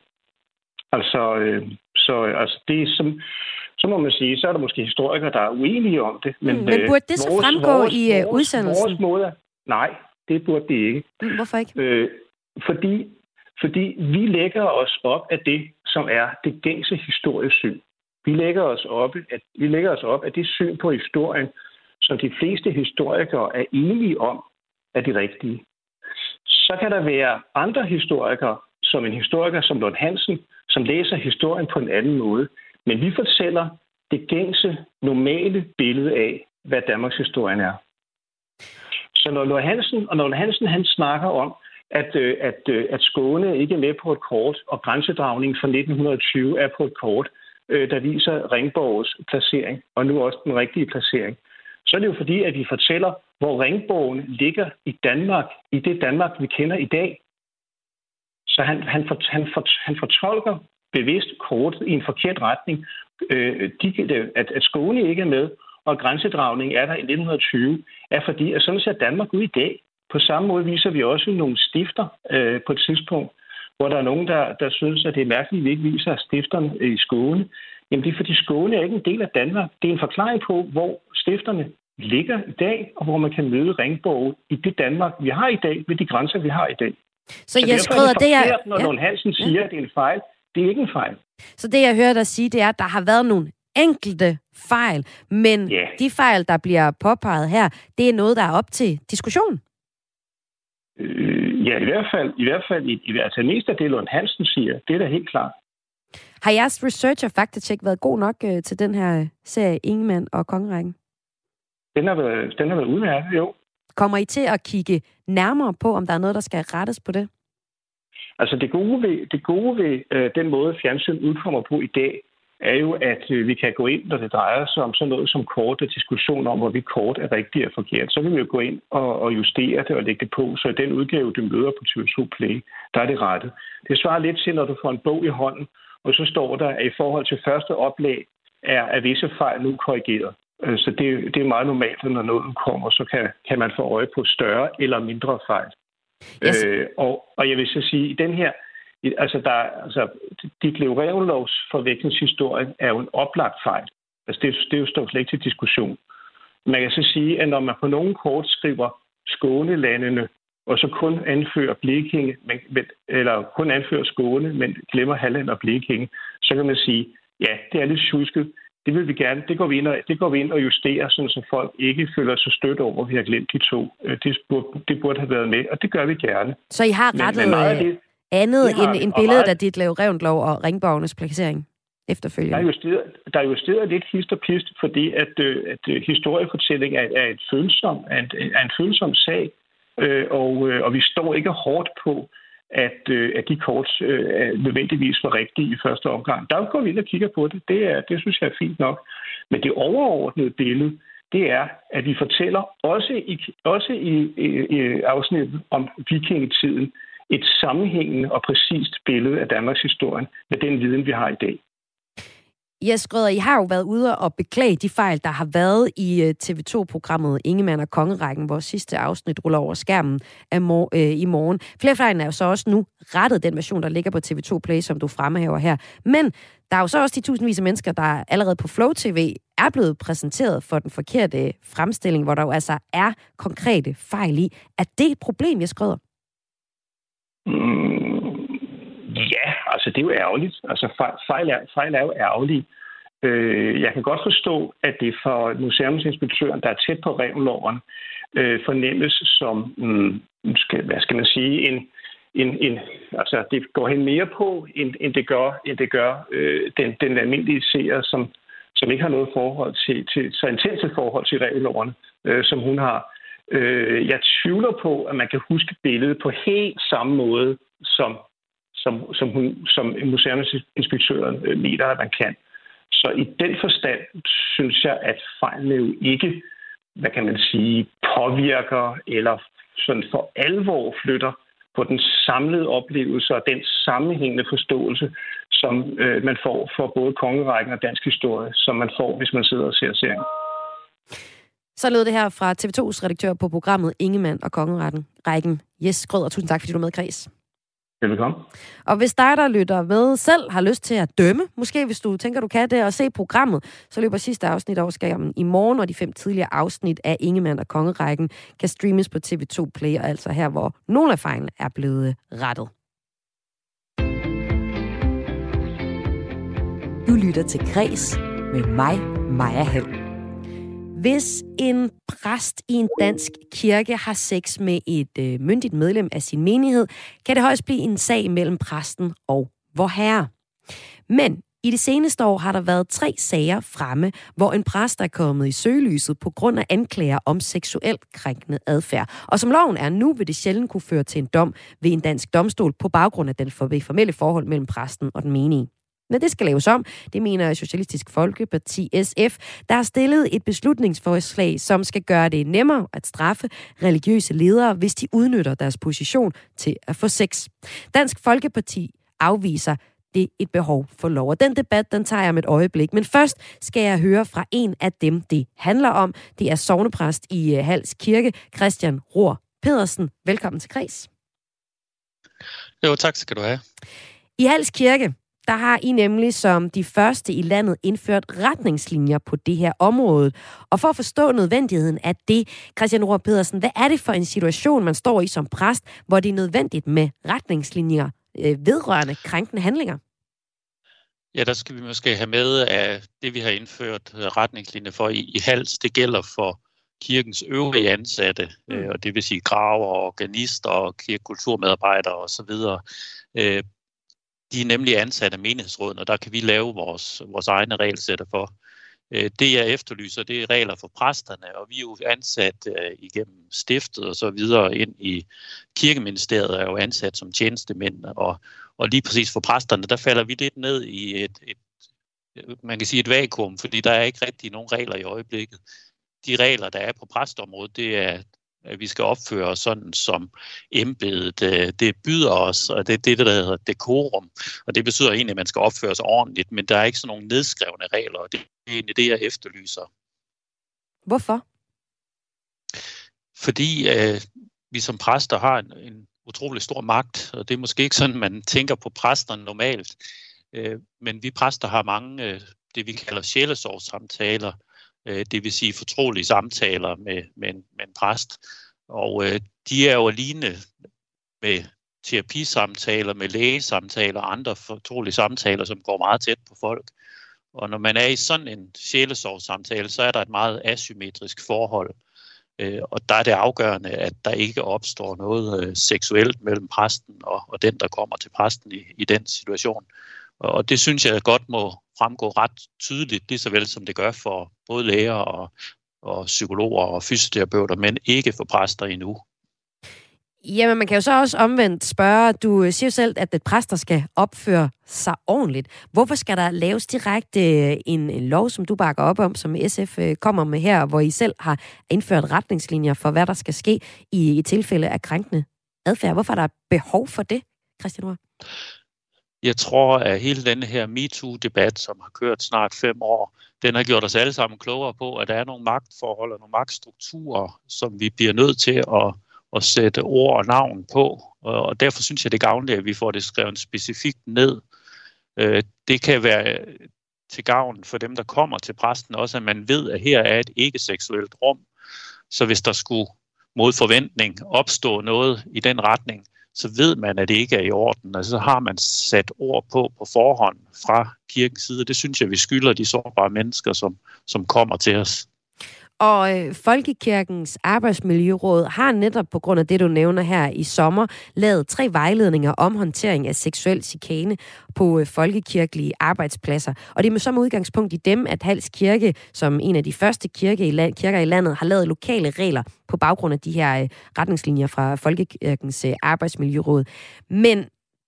Altså, øh, så altså, det er som, så må man sige, så er der måske historikere, der er uenige om det. Men, mm, men øh, burde det så vores, fremgå vores, i uh, udsendelsen? Vores måde, nej, det burde det ikke. Mm, hvorfor ikke? Øh, fordi, fordi vi lægger os op af det, som er det gængse historiesyn. Vi lægger os op, at, vi lægger os op at det syn på historien, som de fleste historikere er enige om, er det rigtige. Så kan der være andre historikere, som en historiker som Lund Hansen, som læser historien på en anden måde. Men vi fortæller det gængse, normale billede af, hvad Danmarks historien er. Så når Lund Hansen, og når Lund Hansen han snakker om, at, øh, at, øh, at Skåne ikke er med på et kort, og grænsedragningen fra 1920 er på et kort, øh, der viser Ringborgs placering, og nu også den rigtige placering, så er det jo fordi, at vi fortæller, hvor Ringborgen ligger i Danmark, i det Danmark, vi kender i dag. Så han, han, for, han, for, han fortolker bevidst kortet i en forkert retning. Øh, de, at, at Skåne ikke er med, og grænsedragning er der i 1920, er fordi, at sådan ser Danmark ud i dag. På samme måde viser vi også nogle stifter øh, på et tidspunkt, hvor der er nogen, der, der synes, at det er mærkeligt, at vi ikke viser stifterne i Skåne. Jamen det er fordi Skåne er ikke en del af Danmark. Det er en forklaring på, hvor stifterne ligger i dag, og hvor man kan møde Ringborg i det Danmark, vi har i dag, ved de grænser, vi har i dag. Så, så jeg skriver det, er... Når ja. Lund Hansen siger, ja. at det er en fejl, det er ikke en fejl. Så det, jeg hører dig sige, det er, at der har været nogle enkelte fejl, men yeah. de fejl, der bliver påpeget her, det er noget, der er op til diskussion. Øh, ja, i hvert fald, i hvert fald, i, i, altså mest af det, Lund Hansen siger, det er da helt klart. Har jeres research og faktatjek været god nok øh, til den her serie Ingemann og Kongerækken? Den har været, den har været udmærket, jo. Kommer I til at kigge nærmere på, om der er noget, der skal rettes på det? Altså det gode ved, det gode ved øh, den måde, fjernsyn udkommer på i dag, er jo, at øh, vi kan gå ind, når det drejer sig om sådan noget som kort og diskussion om, hvorvidt kort er rigtigt og forkert. Så vil vi jo gå ind og, og justere det og lægge det på, så i den udgave, du møder på TV2 Play, der er det rettet. Det svarer lidt til, når du får en bog i hånden, og så står der, at i forhold til første oplag er, er visse fejl nu korrigeret. Øh, så det, det er meget normalt, at når noget kommer, så kan, kan man få øje på større eller mindre fejl. Yes. Øh, og, og jeg vil så sige, i den her, altså, der, altså Ditlev Revlovs forvekslingshistorie er jo en oplagt fejl. Altså det, det er jo stort slet ikke til diskussion. Man kan så sige, at når man på nogle kort skriver Skånelandene, og så kun anfører Blekinge, men, eller kun anfører Skåne, men glemmer Halland og Blekinge, så kan man sige, ja, det er lidt tjusket, det vil vi gerne. Det går vi ind og, det går vi ind og justerer, sådan, så folk ikke føler sig stødt over, at vi har glemt de to. Øh, det burde, det burde have været med, og det gør vi gerne. Så I har rettet men, men det, andet end, end billedet af dit lave Revendlov og Ringborgenes placering efterfølgende? Der er justeret, der er justeret lidt hist og pist, fordi at, øh, at øh, historiefortælling er, er, et følsom, er, en, er en følsom sag, øh, og, og vi står ikke hårdt på, at, øh, at de kort øh, nødvendigvis var rigtige i første omgang. Der går vi ind og kigger på det. Det, er, det synes jeg er fint nok. Men det overordnede billede, det er, at vi fortæller også i, også i, i, i afsnittet om vikingetiden et sammenhængende og præcist billede af Danmarks historie med den viden, vi har i dag. Jeg Skrøder, I har jo været ude og beklage de fejl, der har været i øh, TV2-programmet Ingemann og Kongerækken, hvor sidste afsnit ruller over skærmen af mor- øh, i morgen. Flere fejl er jo så også nu rettet den version, der ligger på TV2 Play, som du fremhæver her. Men der er jo så også de tusindvis af mennesker, der allerede på Flow TV er blevet præsenteret for den forkerte fremstilling, hvor der jo altså er konkrete fejl i. Er det et problem, jeg Skrøder? Mm, Ja, altså det er jo ærgerligt. Altså fejl er, fejl er jo ærgerlige. Øh, jeg kan godt forstå, at det for museumsinspektøren, der er tæt på regelloven, øh, fornemmes som, mm, skal, hvad skal man sige, en, en, en, altså det går hen mere på, end, end det gør, end det gør øh, den, den almindelige seer, som, som ikke har noget forhold til, til så intense forhold til regelloverne, øh, som hun har. Øh, jeg tvivler på, at man kan huske billedet på helt samme måde, som som, som, hun, som museumsinspektøren øh, mener, at man kan. Så i den forstand synes jeg, at fejlene jo ikke, hvad kan man sige, påvirker eller sådan for alvor flytter på den samlede oplevelse og den sammenhængende forståelse, som øh, man får for både kongerækken og dansk historie, som man får, hvis man sidder og ser serien. Så lød det her fra TV2's redaktør på programmet Ingemann og Kongeretten, Rækken Jes Grød, og tusind tak, fordi du var med, Kreds. Velkommen. Og hvis dig, der lytter med, selv har lyst til at dømme, måske hvis du tænker, du kan det, og se programmet, så løber sidste afsnit over skærmen i morgen, og de fem tidligere afsnit af Ingemann og Kongerækken kan streames på TV2 Play, og altså her, hvor nogle af fejlene er blevet rettet. Du lytter til Græs med mig, Maja Hall. Hvis en præst i en dansk kirke har sex med et øh, myndigt medlem af sin menighed, kan det højst blive en sag mellem præsten og vor herre. Men i det seneste år har der været tre sager fremme, hvor en præst er kommet i søgelyset på grund af anklager om seksuelt krænkende adfærd. Og som loven er nu, vil det sjældent kunne føre til en dom ved en dansk domstol på baggrund af den formelle forhold mellem præsten og den menige. Men det skal laves om, det mener Socialistisk Folkeparti SF, der har stillet et beslutningsforslag, som skal gøre det nemmere at straffe religiøse ledere, hvis de udnytter deres position til at få sex. Dansk Folkeparti afviser det et behov for lov. Og den debat, den tager jeg om et øjeblik. Men først skal jeg høre fra en af dem, det handler om. Det er sovnepræst i øh, Hals Kirke, Christian Rohr Pedersen. Velkommen til Kreds. Jo, tak skal du have. I Hals Kirke, der har I nemlig som de første i landet indført retningslinjer på det her område. Og for at forstå nødvendigheden af det, Christian Rohr Pedersen, hvad er det for en situation, man står i som præst, hvor det er nødvendigt med retningslinjer øh, vedrørende krænkende handlinger? Ja, der skal vi måske have med, at det vi har indført retningslinjer for i, i hals, det gælder for kirkens øvrige ansatte, mm. øh, og det vil sige graver, organister og kirkekulturmedarbejdere osv. Øh, de er nemlig ansat af menighedsrådene, og der kan vi lave vores, vores egne regelsætter for. Øh, det jeg efterlyser, det er regler for præsterne, og vi er jo ansat øh, igennem stiftet og så videre ind i kirkeministeriet, er jo ansat som tjenestemænd, og, og lige præcis for præsterne, der falder vi lidt ned i et, et man kan sige et vakuum, fordi der er ikke rigtig nogen regler i øjeblikket. De regler, der er på præstområdet, det er at vi skal opføre os sådan, som embedet øh, det byder os, og det er det, der hedder dekorum. Og det betyder egentlig, at man skal opføre sig ordentligt, men der er ikke sådan nogle nedskrevne regler, og det er egentlig det, jeg efterlyser. Hvorfor? Fordi øh, vi som præster har en, en utrolig stor magt, og det er måske ikke sådan, man tænker på præsterne normalt. Øh, men vi præster har mange, øh, det vi kalder sjælesorgssamtaler, øh, det vil sige fortrolige samtaler med, med, en, med en præst. Og øh, de er jo alene med terapisamtaler, med lægesamtaler og andre fortrolige samtaler, som går meget tæt på folk. Og når man er i sådan en sjælesorgssamtale, så er der et meget asymmetrisk forhold. Øh, og der er det afgørende, at der ikke opstår noget øh, seksuelt mellem præsten og, og den, der kommer til præsten i, i den situation. Og det synes jeg godt må fremgå ret tydeligt, lige så vel som det gør for både læger og, og psykologer og fysioterapeuter, men ikke for præster endnu. Jamen, man kan jo så også omvendt spørge, du siger jo selv, at det præster skal opføre sig ordentligt. Hvorfor skal der laves direkte øh, en, en lov, som du bakker op om, som SF øh, kommer med her, hvor I selv har indført retningslinjer for, hvad der skal ske i, i tilfælde af krænkende adfærd? Hvorfor er der behov for det, Christian Rohr? Jeg tror, at hele denne her MeToo-debat, som har kørt snart fem år, den har gjort os alle sammen klogere på, at der er nogle magtforhold og nogle magtstrukturer, som vi bliver nødt til at, at sætte ord og navn på. Og derfor synes jeg, det er gavnligt, at vi får det skrevet specifikt ned. Øh, det kan være til gavn for dem, der kommer til præsten også, at man ved, at her er et ikke-seksuelt rum. Så hvis der skulle mod forventning opstå noget i den retning, så ved man, at det ikke er i orden. Altså, så har man sat ord på på forhånd fra kirkens side. Det synes jeg, vi skylder de sårbare mennesker, som, som kommer til os. Og øh, Folkekirkens Arbejdsmiljøråd har netop på grund af det, du nævner her i sommer, lavet tre vejledninger om håndtering af seksuel chikane på øh, folkekirkelige arbejdspladser. Og det er med som udgangspunkt i dem, at Hals Kirke, som en af de første kirke i land, kirker i landet, har lavet lokale regler på baggrund af de her øh, retningslinjer fra Folkekirkens øh, Arbejdsmiljøråd. Men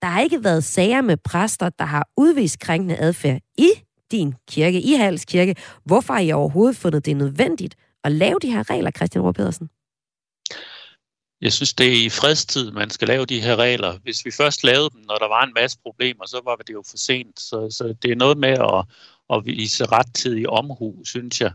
der har ikke været sager med præster, der har udvist krænkende adfærd i din kirke, i Hals Kirke. Hvorfor har I overhovedet fundet det nødvendigt at lave de her regler, Christian Rohr Pedersen? Jeg synes, det er i fredstid, man skal lave de her regler. Hvis vi først lavede dem, når der var en masse problemer, så var det jo for sent. Så, så det er noget med at, at vise rettidig omhu, synes jeg.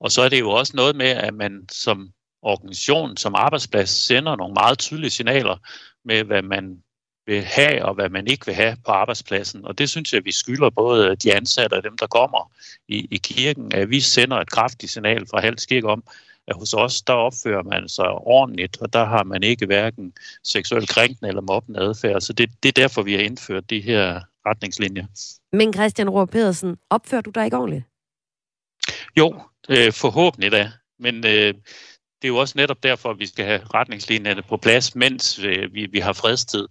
Og så er det jo også noget med, at man som organisation, som arbejdsplads, sender nogle meget tydelige signaler med, hvad man vil have, og hvad man ikke vil have på arbejdspladsen. Og det synes jeg, vi skylder både de ansatte og dem, der kommer i, i kirken, at vi sender et kraftigt signal fra Hals Kirke om, at hos os, der opfører man sig ordentligt, og der har man ikke hverken seksuel krænkende eller mobbende adfærd. Så det, det er derfor, vi har indført de her retningslinjer. Men Christian Rohr Pedersen, opfører du dig ikke ordentligt? Jo, øh, forhåbentlig da. Men øh, det er jo også netop derfor, at vi skal have retningslinjerne på plads, mens øh, vi, vi har fredstid.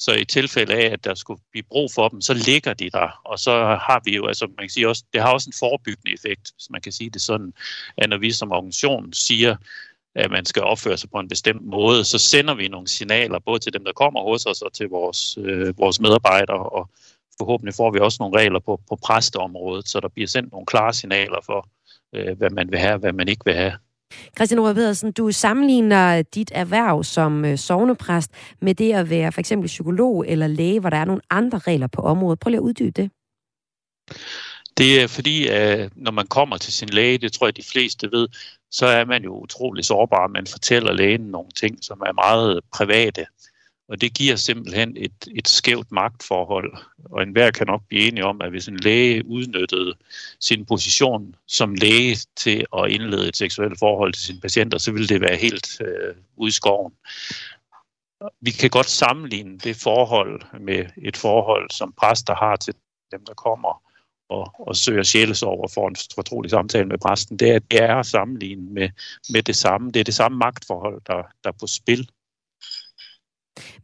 Så i tilfælde af, at der skulle blive brug for dem, så ligger de der. Og så har vi jo, altså man kan sige også, det har også en forebyggende effekt, hvis man kan sige det sådan, at når vi som organisation siger, at man skal opføre sig på en bestemt måde, så sender vi nogle signaler både til dem, der kommer hos os og til vores, øh, vores medarbejdere, og forhåbentlig får vi også nogle regler på, på præsteområdet, så der bliver sendt nogle klare signaler for, øh, hvad man vil have hvad man ikke vil have. Christian Ove Pedersen, du sammenligner dit erhverv som øh, sovnepræst med det at være for eksempel psykolog eller læge, hvor der er nogle andre regler på området. Prøv lige at uddybe det. Det er fordi, at når man kommer til sin læge, det tror jeg de fleste ved, så er man jo utrolig sårbar. Man fortæller lægen nogle ting, som er meget private. Og det giver simpelthen et, et skævt magtforhold. Og enhver kan nok blive enige om, at hvis en læge udnyttede sin position som læge til at indlede et seksuelt forhold til sine patienter, så ville det være helt øh, udskoven. Vi kan godt sammenligne det forhold med et forhold, som præster har til dem, der kommer og, og søger sjælesorg og får en fortrolig samtale med præsten. Det er, det er at sammenligne med, med det samme. Det er det samme magtforhold, der, der er på spil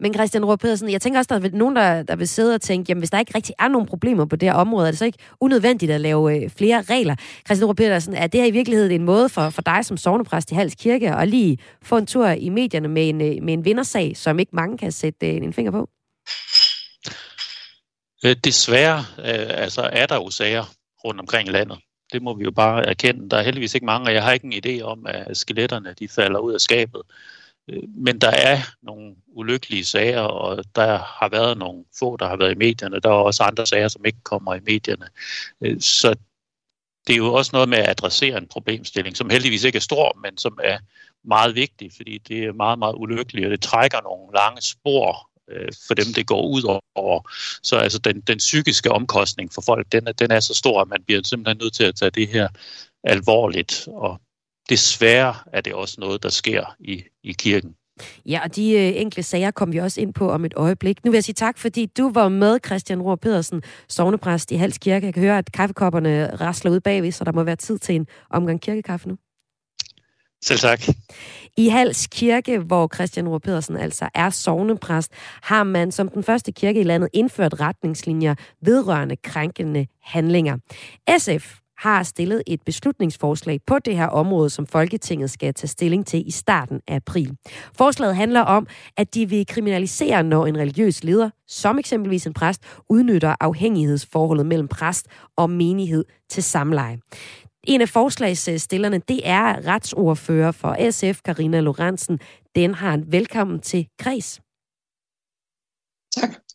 men Christian Rohr Pedersen, jeg tænker også, der er nogen, der, der vil sidde og tænke, jamen hvis der ikke rigtig er nogen problemer på det her område, er det så ikke unødvendigt at lave øh, flere regler? Christian Rohr Pedersen, er det her i virkeligheden en måde for, for dig som sovnepræst i Hals Kirke at lige få en tur i medierne med en, øh, med en vindersag, som ikke mange kan sætte øh, en finger på? Øh, desværre øh, altså er der jo sager rundt omkring i landet. Det må vi jo bare erkende. Der er heldigvis ikke mange, og jeg har ikke en idé om, at skeletterne de falder ud af skabet. Øh, men der er nogle ulykkelige sager, og der har været nogle få, der har været i medierne. Der er også andre sager, som ikke kommer i medierne. Øh, så det er jo også noget med at adressere en problemstilling, som heldigvis ikke er stor, men som er meget vigtig, fordi det er meget, meget ulykkeligt, og det trækker nogle lange spor øh, for dem, det går ud over. Så altså den, den psykiske omkostning for folk, den er, den er så stor, at man bliver simpelthen nødt til at tage det her alvorligt og desværre er det også noget, der sker i, i kirken. Ja, og de øh, enkle sager kom vi også ind på om et øjeblik. Nu vil jeg sige tak, fordi du var med, Christian Rohr Pedersen, sovnepræst i Hals Kirke. Jeg kan høre, at kaffekopperne rasler ud bagved, så der må være tid til en omgang kirkekaffe nu. Selv tak. I Hals Kirke, hvor Christian Rohr Pedersen altså er sovnepræst, har man som den første kirke i landet indført retningslinjer vedrørende krænkende handlinger. SF har stillet et beslutningsforslag på det her område, som Folketinget skal tage stilling til i starten af april. Forslaget handler om, at de vil kriminalisere, når en religiøs leder, som eksempelvis en præst, udnytter afhængighedsforholdet mellem præst og menighed til samleje. En af forslagsstillerne, det er retsordfører for SF, Karina Lorentzen. Den har en velkommen til Kreds. Tak.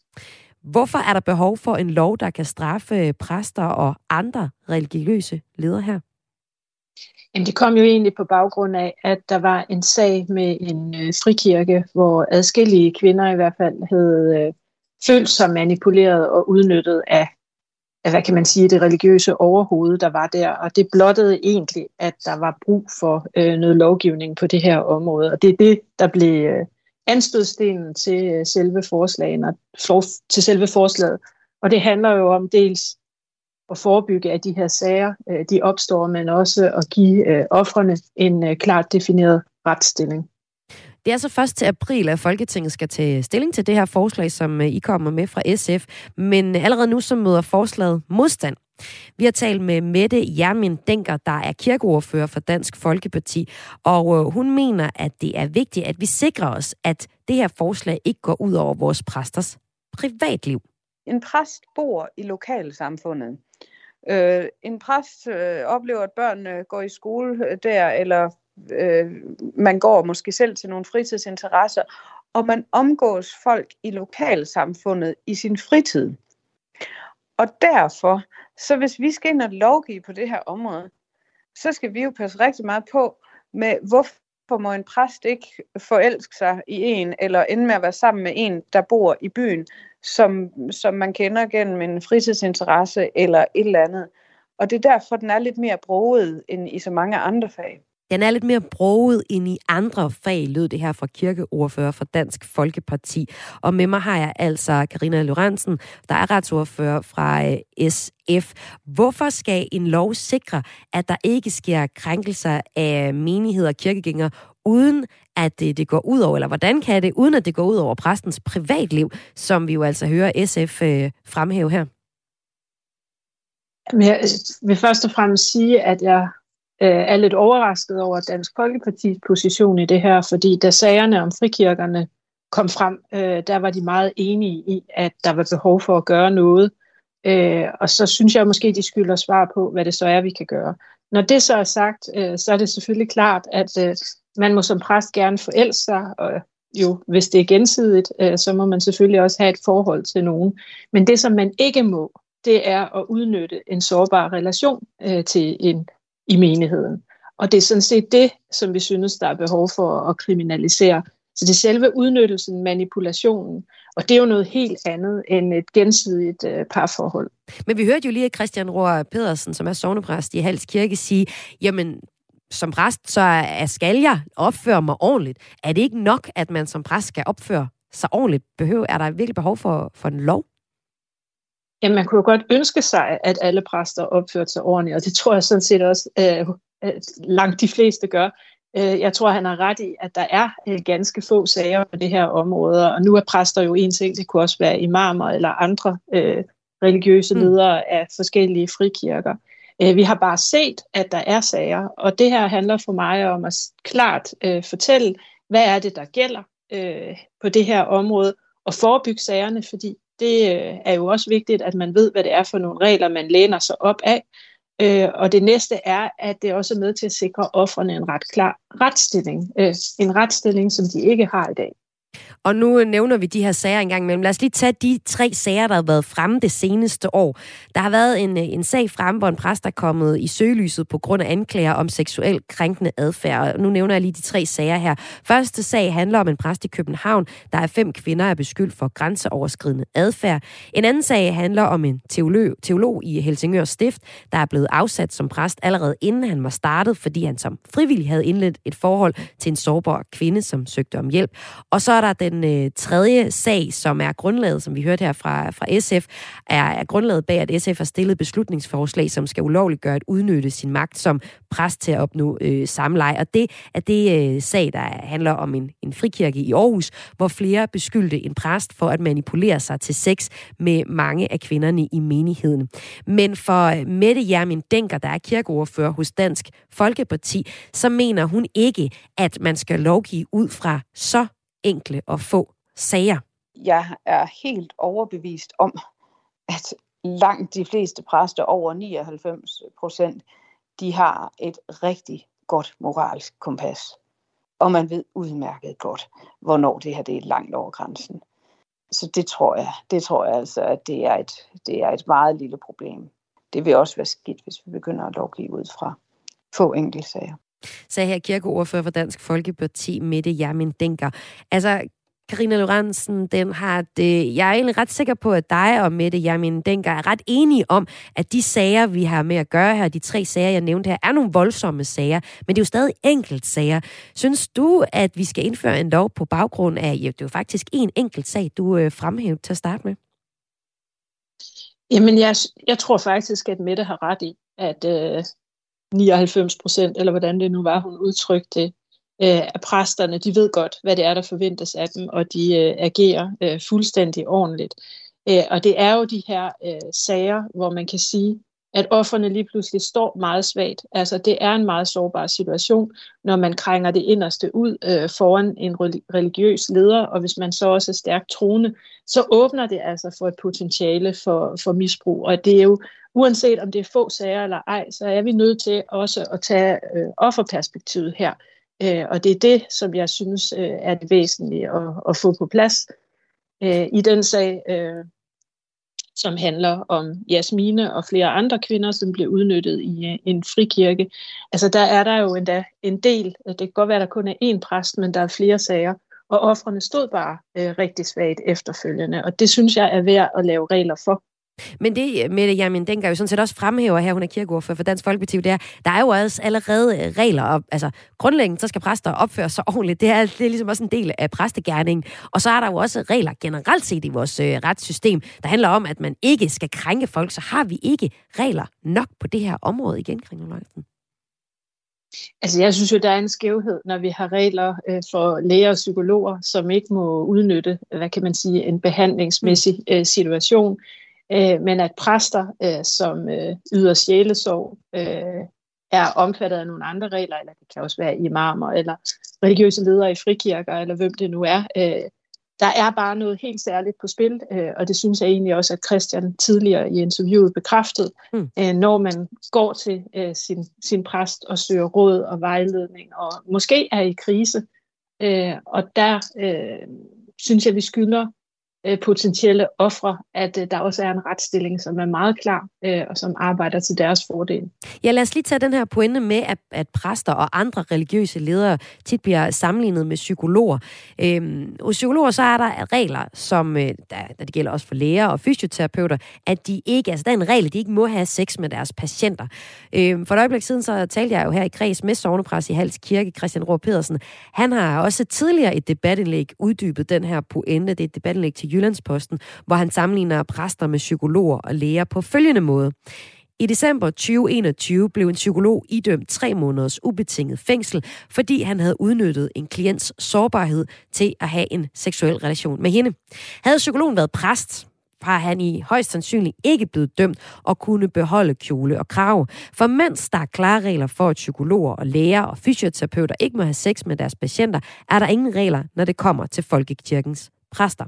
Hvorfor er der behov for en lov, der kan straffe øh, præster og andre religiøse ledere her? Jamen, det kom jo egentlig på baggrund af, at der var en sag med en øh, frikirke, hvor adskillige kvinder i hvert fald havde øh, følt sig manipuleret og udnyttet af, af, hvad kan man sige, det religiøse overhoved, der var der. Og det blottede egentlig, at der var brug for øh, noget lovgivning på det her område. Og det er det, der blev øh, anstødstenen til øh, selve forslagene, for, til selve forslaget. Og det handler jo om dels at forebygge, at de her sager øh, de opstår, men også at give øh, offrene en klart defineret retsstilling. Det er så først til april, at Folketinget skal tage stilling til det her forslag, som I kommer med fra SF. Men allerede nu så møder forslaget modstand vi har talt med Mette Jermin Denker, der er kirkeordfører for Dansk Folkeparti, og øh, hun mener, at det er vigtigt, at vi sikrer os, at det her forslag ikke går ud over vores præsters privatliv. En præst bor i lokalsamfundet. Øh, en præst øh, oplever, at børnene går i skole øh, der, eller øh, man går måske selv til nogle fritidsinteresser, og man omgås folk i lokalsamfundet i sin fritid. Og derfor så hvis vi skal ind og lovgive på det her område, så skal vi jo passe rigtig meget på med, hvorfor må en præst ikke forelske sig i en, eller ende med at være sammen med en, der bor i byen, som, som man kender gennem en fritidsinteresse eller et eller andet. Og det er derfor, den er lidt mere broget end i så mange andre fag. Den er lidt mere broget end i andre fag, lød det her fra kirkeordfører for Dansk Folkeparti. Og med mig har jeg altså Karina Lorentzen, der er retsordfører fra øh, SF. Hvorfor skal en lov sikre, at der ikke sker krænkelser af menigheder og kirkegængere, uden at det, det går ud over, eller hvordan kan det, uden at det går ud over præstens privatliv, som vi jo altså hører SF øh, fremhæve her? Jeg vil først og fremmest sige, at jeg Øh, er lidt overrasket over Dansk Folkepartis position i det her, fordi da sagerne om frikirkerne kom frem, øh, der var de meget enige i, at der var behov for at gøre noget. Øh, og så synes jeg måske, de skylder svar på, hvad det så er, vi kan gøre. Når det så er sagt, øh, så er det selvfølgelig klart, at øh, man må som præst gerne forelske sig, og jo, hvis det er gensidigt, øh, så må man selvfølgelig også have et forhold til nogen. Men det, som man ikke må, det er at udnytte en sårbar relation øh, til en i menigheden. Og det er sådan set det, som vi synes, der er behov for at kriminalisere. Så det er selve udnyttelsen, manipulationen, og det er jo noget helt andet end et gensidigt øh, parforhold. Men vi hørte jo lige Christian Rohr Pedersen, som er sovnepræst i Hals Kirke, sige, jamen som præst, så er, skal jeg opføre mig ordentligt. Er det ikke nok, at man som præst skal opføre sig ordentligt? Behøver, er der virkelig behov for, for en lov? Ja, man kunne jo godt ønske sig, at alle præster opførte sig ordentligt, og det tror jeg sådan set også, øh, langt de fleste gør. Øh, jeg tror, han har ret i, at der er øh, ganske få sager på det her område, og nu er præster jo en ting, det kunne også være imamer eller andre øh, religiøse mm. ledere af forskellige frikirker. Øh, vi har bare set, at der er sager, og det her handler for mig om at klart øh, fortælle, hvad er det, der gælder øh, på det her område, og forebygge sagerne, fordi det øh, er jo også vigtigt, at man ved, hvad det er for nogle regler, man læner sig op af. Øh, og det næste er, at det også er med til at sikre offrene en ret klar retsstilling. Øh, en retsstilling, som de ikke har i dag. Og nu øh, nævner vi de her sager engang imellem. Lad os lige tage de tre sager, der har været fremme det seneste år. Der har været en, øh, en sag frem, hvor en præst er kommet i søgelyset på grund af anklager om seksuel krænkende adfærd. Og nu nævner jeg lige de tre sager her. Første sag handler om en præst i København, der er fem kvinder er beskyldt for grænseoverskridende adfærd. En anden sag handler om en teolog, teolog i Helsingør Stift, der er blevet afsat som præst allerede inden han var startet, fordi han som frivillig havde indledt et forhold til en sårbar kvinde, som søgte om hjælp. Og så er der den øh, tredje sag, som er grundlaget, som vi hørte her fra, fra SF, er, er grundlaget bag, at SF har stillet beslutningsforslag, som skal ulovligt gøre at udnytte sin magt som præst til at opnå øh, samleje. Og det er det øh, sag, der handler om en, en frikirke i Aarhus, hvor flere beskyldte en præst for at manipulere sig til sex med mange af kvinderne i menigheden. Men for øh, Mette Jermin Denker, der er kirkeordfører hos Dansk Folkeparti, så mener hun ikke, at man skal lovgive ud fra så enkle og få sager. Jeg er helt overbevist om, at langt de fleste præster, over 99 procent, de har et rigtig godt moralsk kompas. Og man ved udmærket godt, hvornår det her det er langt over grænsen. Så det tror jeg, det tror jeg altså, at det er, et, det er et meget lille problem. Det vil også være skidt, hvis vi begynder at lovgive ud fra få enkeltsager sagde her kirkeordfører for Dansk Folkeparti, Mette Jermin Denker. Altså, Karina Lorentzen, den har det, jeg er egentlig ret sikker på, at dig og Mette Jermin Denker er ret enige om, at de sager, vi har med at gøre her, de tre sager, jeg nævnte her, er nogle voldsomme sager, men det er jo stadig enkelt sager. Synes du, at vi skal indføre en lov på baggrund af, ja, det er jo faktisk en enkelt sag, du øh, fremhævede til at starte med? Jamen, jeg, jeg tror faktisk, at Mette har ret i, at øh, 99 procent, eller hvordan det nu var, hun udtrykte det, øh, af præsterne, de ved godt, hvad det er, der forventes af dem, og de øh, agerer øh, fuldstændig ordentligt. Øh, og det er jo de her øh, sager, hvor man kan sige, at offerne lige pludselig står meget svagt. Altså det er en meget sårbar situation, når man krænger det inderste ud øh, foran en religiøs leder, og hvis man så også er stærkt troende, så åbner det altså for et potentiale for, for misbrug. Og det er jo, uanset om det er få sager eller ej, så er vi nødt til også at tage øh, offerperspektivet her. Øh, og det er det, som jeg synes øh, er det væsentlige at, at få på plads. Øh, I den sag, øh, som handler om Jasmine og flere andre kvinder, som blev udnyttet i øh, en frikirke. Altså der er der jo endda en del, øh, det kan godt være, at der kun er én præst, men der er flere sager, og offrene stod bare øh, rigtig svagt efterfølgende, og det synes jeg er værd at lave regler for. Men det, Mette Jamen Denker jo sådan set også fremhæver her, hun er kirkeordfører for Dansk Folkeparti, det er, der er jo også allerede øh, regler, og altså grundlæggende, så skal præster opføre sig ordentligt. Det er, det er ligesom også en del af præstegærningen. Og så er der jo også regler generelt set i vores øh, retssystem, der handler om, at man ikke skal krænke folk. Så har vi ikke regler nok på det her område igen, Kring Altså, jeg synes jo, der er en skævhed, når vi har regler øh, for læger og psykologer, som ikke må udnytte, hvad kan man sige, en behandlingsmæssig øh, situation øh, men at præster, øh, som øh, yder sjælesorg, øh, er omfattet af nogle andre regler, eller det kan også være imamer, eller religiøse ledere i frikirker, eller hvem det nu er. Øh, der er bare noget helt særligt på spil, øh, og det synes jeg egentlig også, at Christian tidligere i interviewet bekræftede, mm. øh, når man går til øh, sin, sin præst og søger råd og vejledning, og måske er i krise. Øh, og der øh, synes jeg, vi skylder øh, potentielle ofre, at øh, der også er en retsstilling, som er meget klar øh, og som arbejder til deres fordel. Ja, lad os lige tage den her pointe med, at, at præster og andre religiøse ledere tit bliver sammenlignet med psykologer. Øhm, hos psykologer så er der regler, som øh, der, der det gælder også for læger og fysioterapeuter, at de ikke, altså der er en regel, at de ikke må have sex med deres patienter. Øhm, for et øjeblik siden, så talte jeg jo her i kreds med sovnepræst i Hals Kirke, Christian Rohr Pedersen. Han har også tidligere et debatindlæg uddybet den her pointe. Det er et debatindlæg til Jyllandsposten, hvor han sammenligner præster med psykologer og læger på følgende måde. I december 2021 blev en psykolog idømt tre måneders ubetinget fængsel, fordi han havde udnyttet en klients sårbarhed til at have en seksuel relation med hende. Havde psykologen været præst, har han i højst sandsynligt ikke blevet dømt og kunne beholde kjole og krav. For mens der er klare regler for, at psykologer og læger og fysioterapeuter ikke må have sex med deres patienter, er der ingen regler, når det kommer til folkekirkens præster.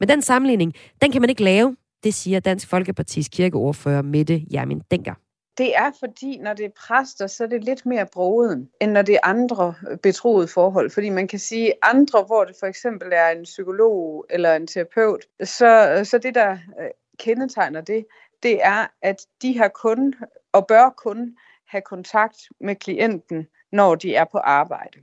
Men den sammenligning, den kan man ikke lave, det siger Dansk Folkepartis kirkeordfører Mette Jermin Denker. Det er fordi, når det er præster, så er det lidt mere broden, end når det er andre øh, betroede forhold. Fordi man kan sige, andre, hvor det for eksempel er en psykolog eller en terapeut, så, øh, så det, der øh, kendetegner det, det er, at de har kun og bør kun have kontakt med klienten, når de er på arbejde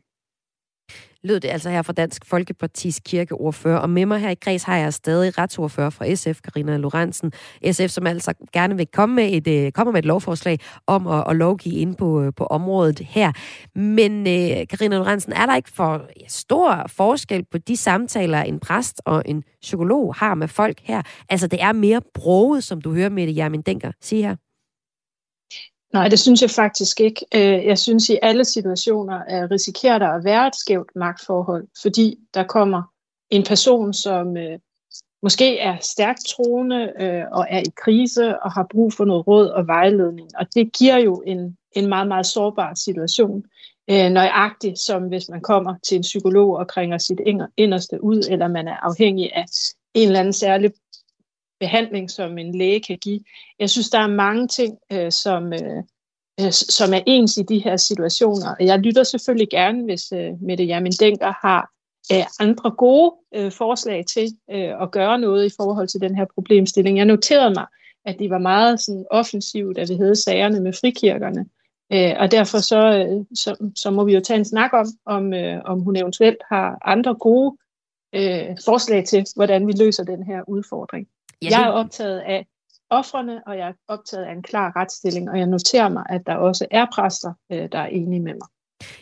lød det altså her fra Dansk Folkepartis kirkeordfører. Og med mig her i kreds har jeg stadig retsordfører fra SF, Karina Lorentzen. SF, som altså gerne vil komme med et, øh, kommer med et lovforslag om at, at lovgive ind på, øh, på området her. Men øh, Karina Lorentzen, er der ikke for stor forskel på de samtaler, en præst og en psykolog har med folk her? Altså, det er mere broget, som du hører med det, Jermin Denker sige her. Nej, det synes jeg faktisk ikke. Øh, jeg synes i alle situationer risikerer der at være et skævt magtforhold, fordi der kommer en person, som øh, måske er stærkt troende øh, og er i krise og har brug for noget råd og vejledning. Og det giver jo en, en meget, meget sårbar situation. Nøjagtigt som hvis man kommer til en psykolog og kringer sit inderste ud, eller man er afhængig af en eller anden særlig behandling, som en læge kan give. Jeg synes, der er mange ting, øh, som, øh, øh som er ens i de her situationer. Jeg lytter selvfølgelig gerne, hvis øh, Mette Jamen Denker har øh, andre gode øh, forslag til øh, at gøre noget i forhold til den her problemstilling. Jeg noterede mig, at de var meget sådan, offensivt, at vi havde sagerne med frikirkerne. Øh, og derfor så, øh, så, så må vi jo tage en snak om, om, øh, om hun eventuelt har andre gode øh, forslag til, hvordan vi løser den her udfordring. Ja, jeg er optaget af offrene, og jeg er optaget af en klar retsstilling, og jeg noterer mig, at der også er præster, øh, der er enige med mig.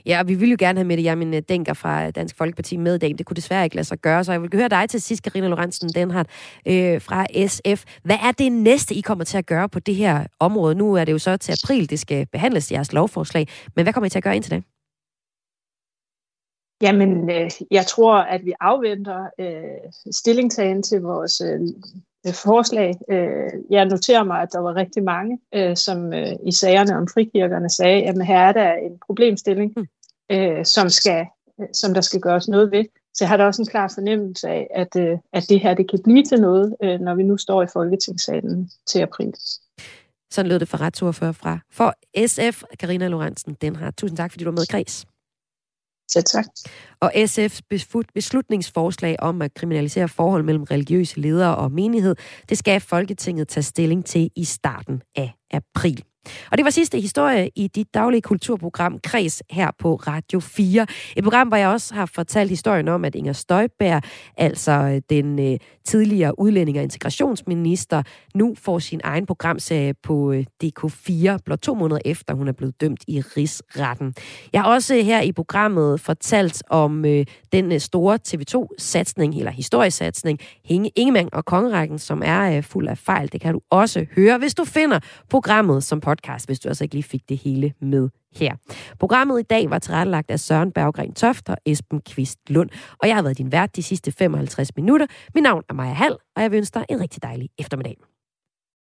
Ja, og vi vil jo gerne have Mette Jamin øh, Denker fra Dansk Folkeparti med i dag. Det kunne desværre ikke lade sig gøre, så jeg vil høre dig til sidst, Karina Lorentzen Denhardt øh, fra SF. Hvad er det næste, I kommer til at gøre på det her område? Nu er det jo så til april, det skal behandles, jeres lovforslag. Men hvad kommer I til at gøre indtil da? Jamen, øh, jeg tror, at vi afventer øh, stillingtagen til vores øh, Øh, forslag. Øh, jeg noterer mig, at der var rigtig mange, øh, som i sagerne om frikirkerne sagde, at her er der en problemstilling, mm. som, skal, som der skal gøres noget ved. Så jeg har da også en klar fornemmelse af, at, at det her det kan blive til noget, når vi nu står i Folketingssalen til april. Sådan lød det fra retsordfører fra for SF, Karina Lorentzen. Den har tusind tak, fordi du var med kreds. Selv tak. Og SF's beslutningsforslag om at kriminalisere forhold mellem religiøse ledere og menighed, det skal Folketinget tage stilling til i starten af april. Og det var sidste historie i dit daglige kulturprogram Kreds her på Radio 4. Et program, hvor jeg også har fortalt historien om, at Inger Støjberg, altså øh, den øh, tidligere udlænding- og integrationsminister, nu får sin egen programserie på øh, DK4, blot to måneder efter hun er blevet dømt i rigsretten. Jeg har også øh, her i programmet fortalt om øh, den øh, store TV2-satsning, eller historiesatsning, Ingemann og Kongerækken, som er øh, fuld af fejl. Det kan du også høre, hvis du finder programmet som podcast, hvis du altså ikke lige fik det hele med her. Programmet i dag var tilrettelagt af Søren Berggren Toft og Esben Kvist Lund, og jeg har været din vært de sidste 55 minutter. Mit navn er Maja Hall, og jeg vil ønske dig en rigtig dejlig eftermiddag.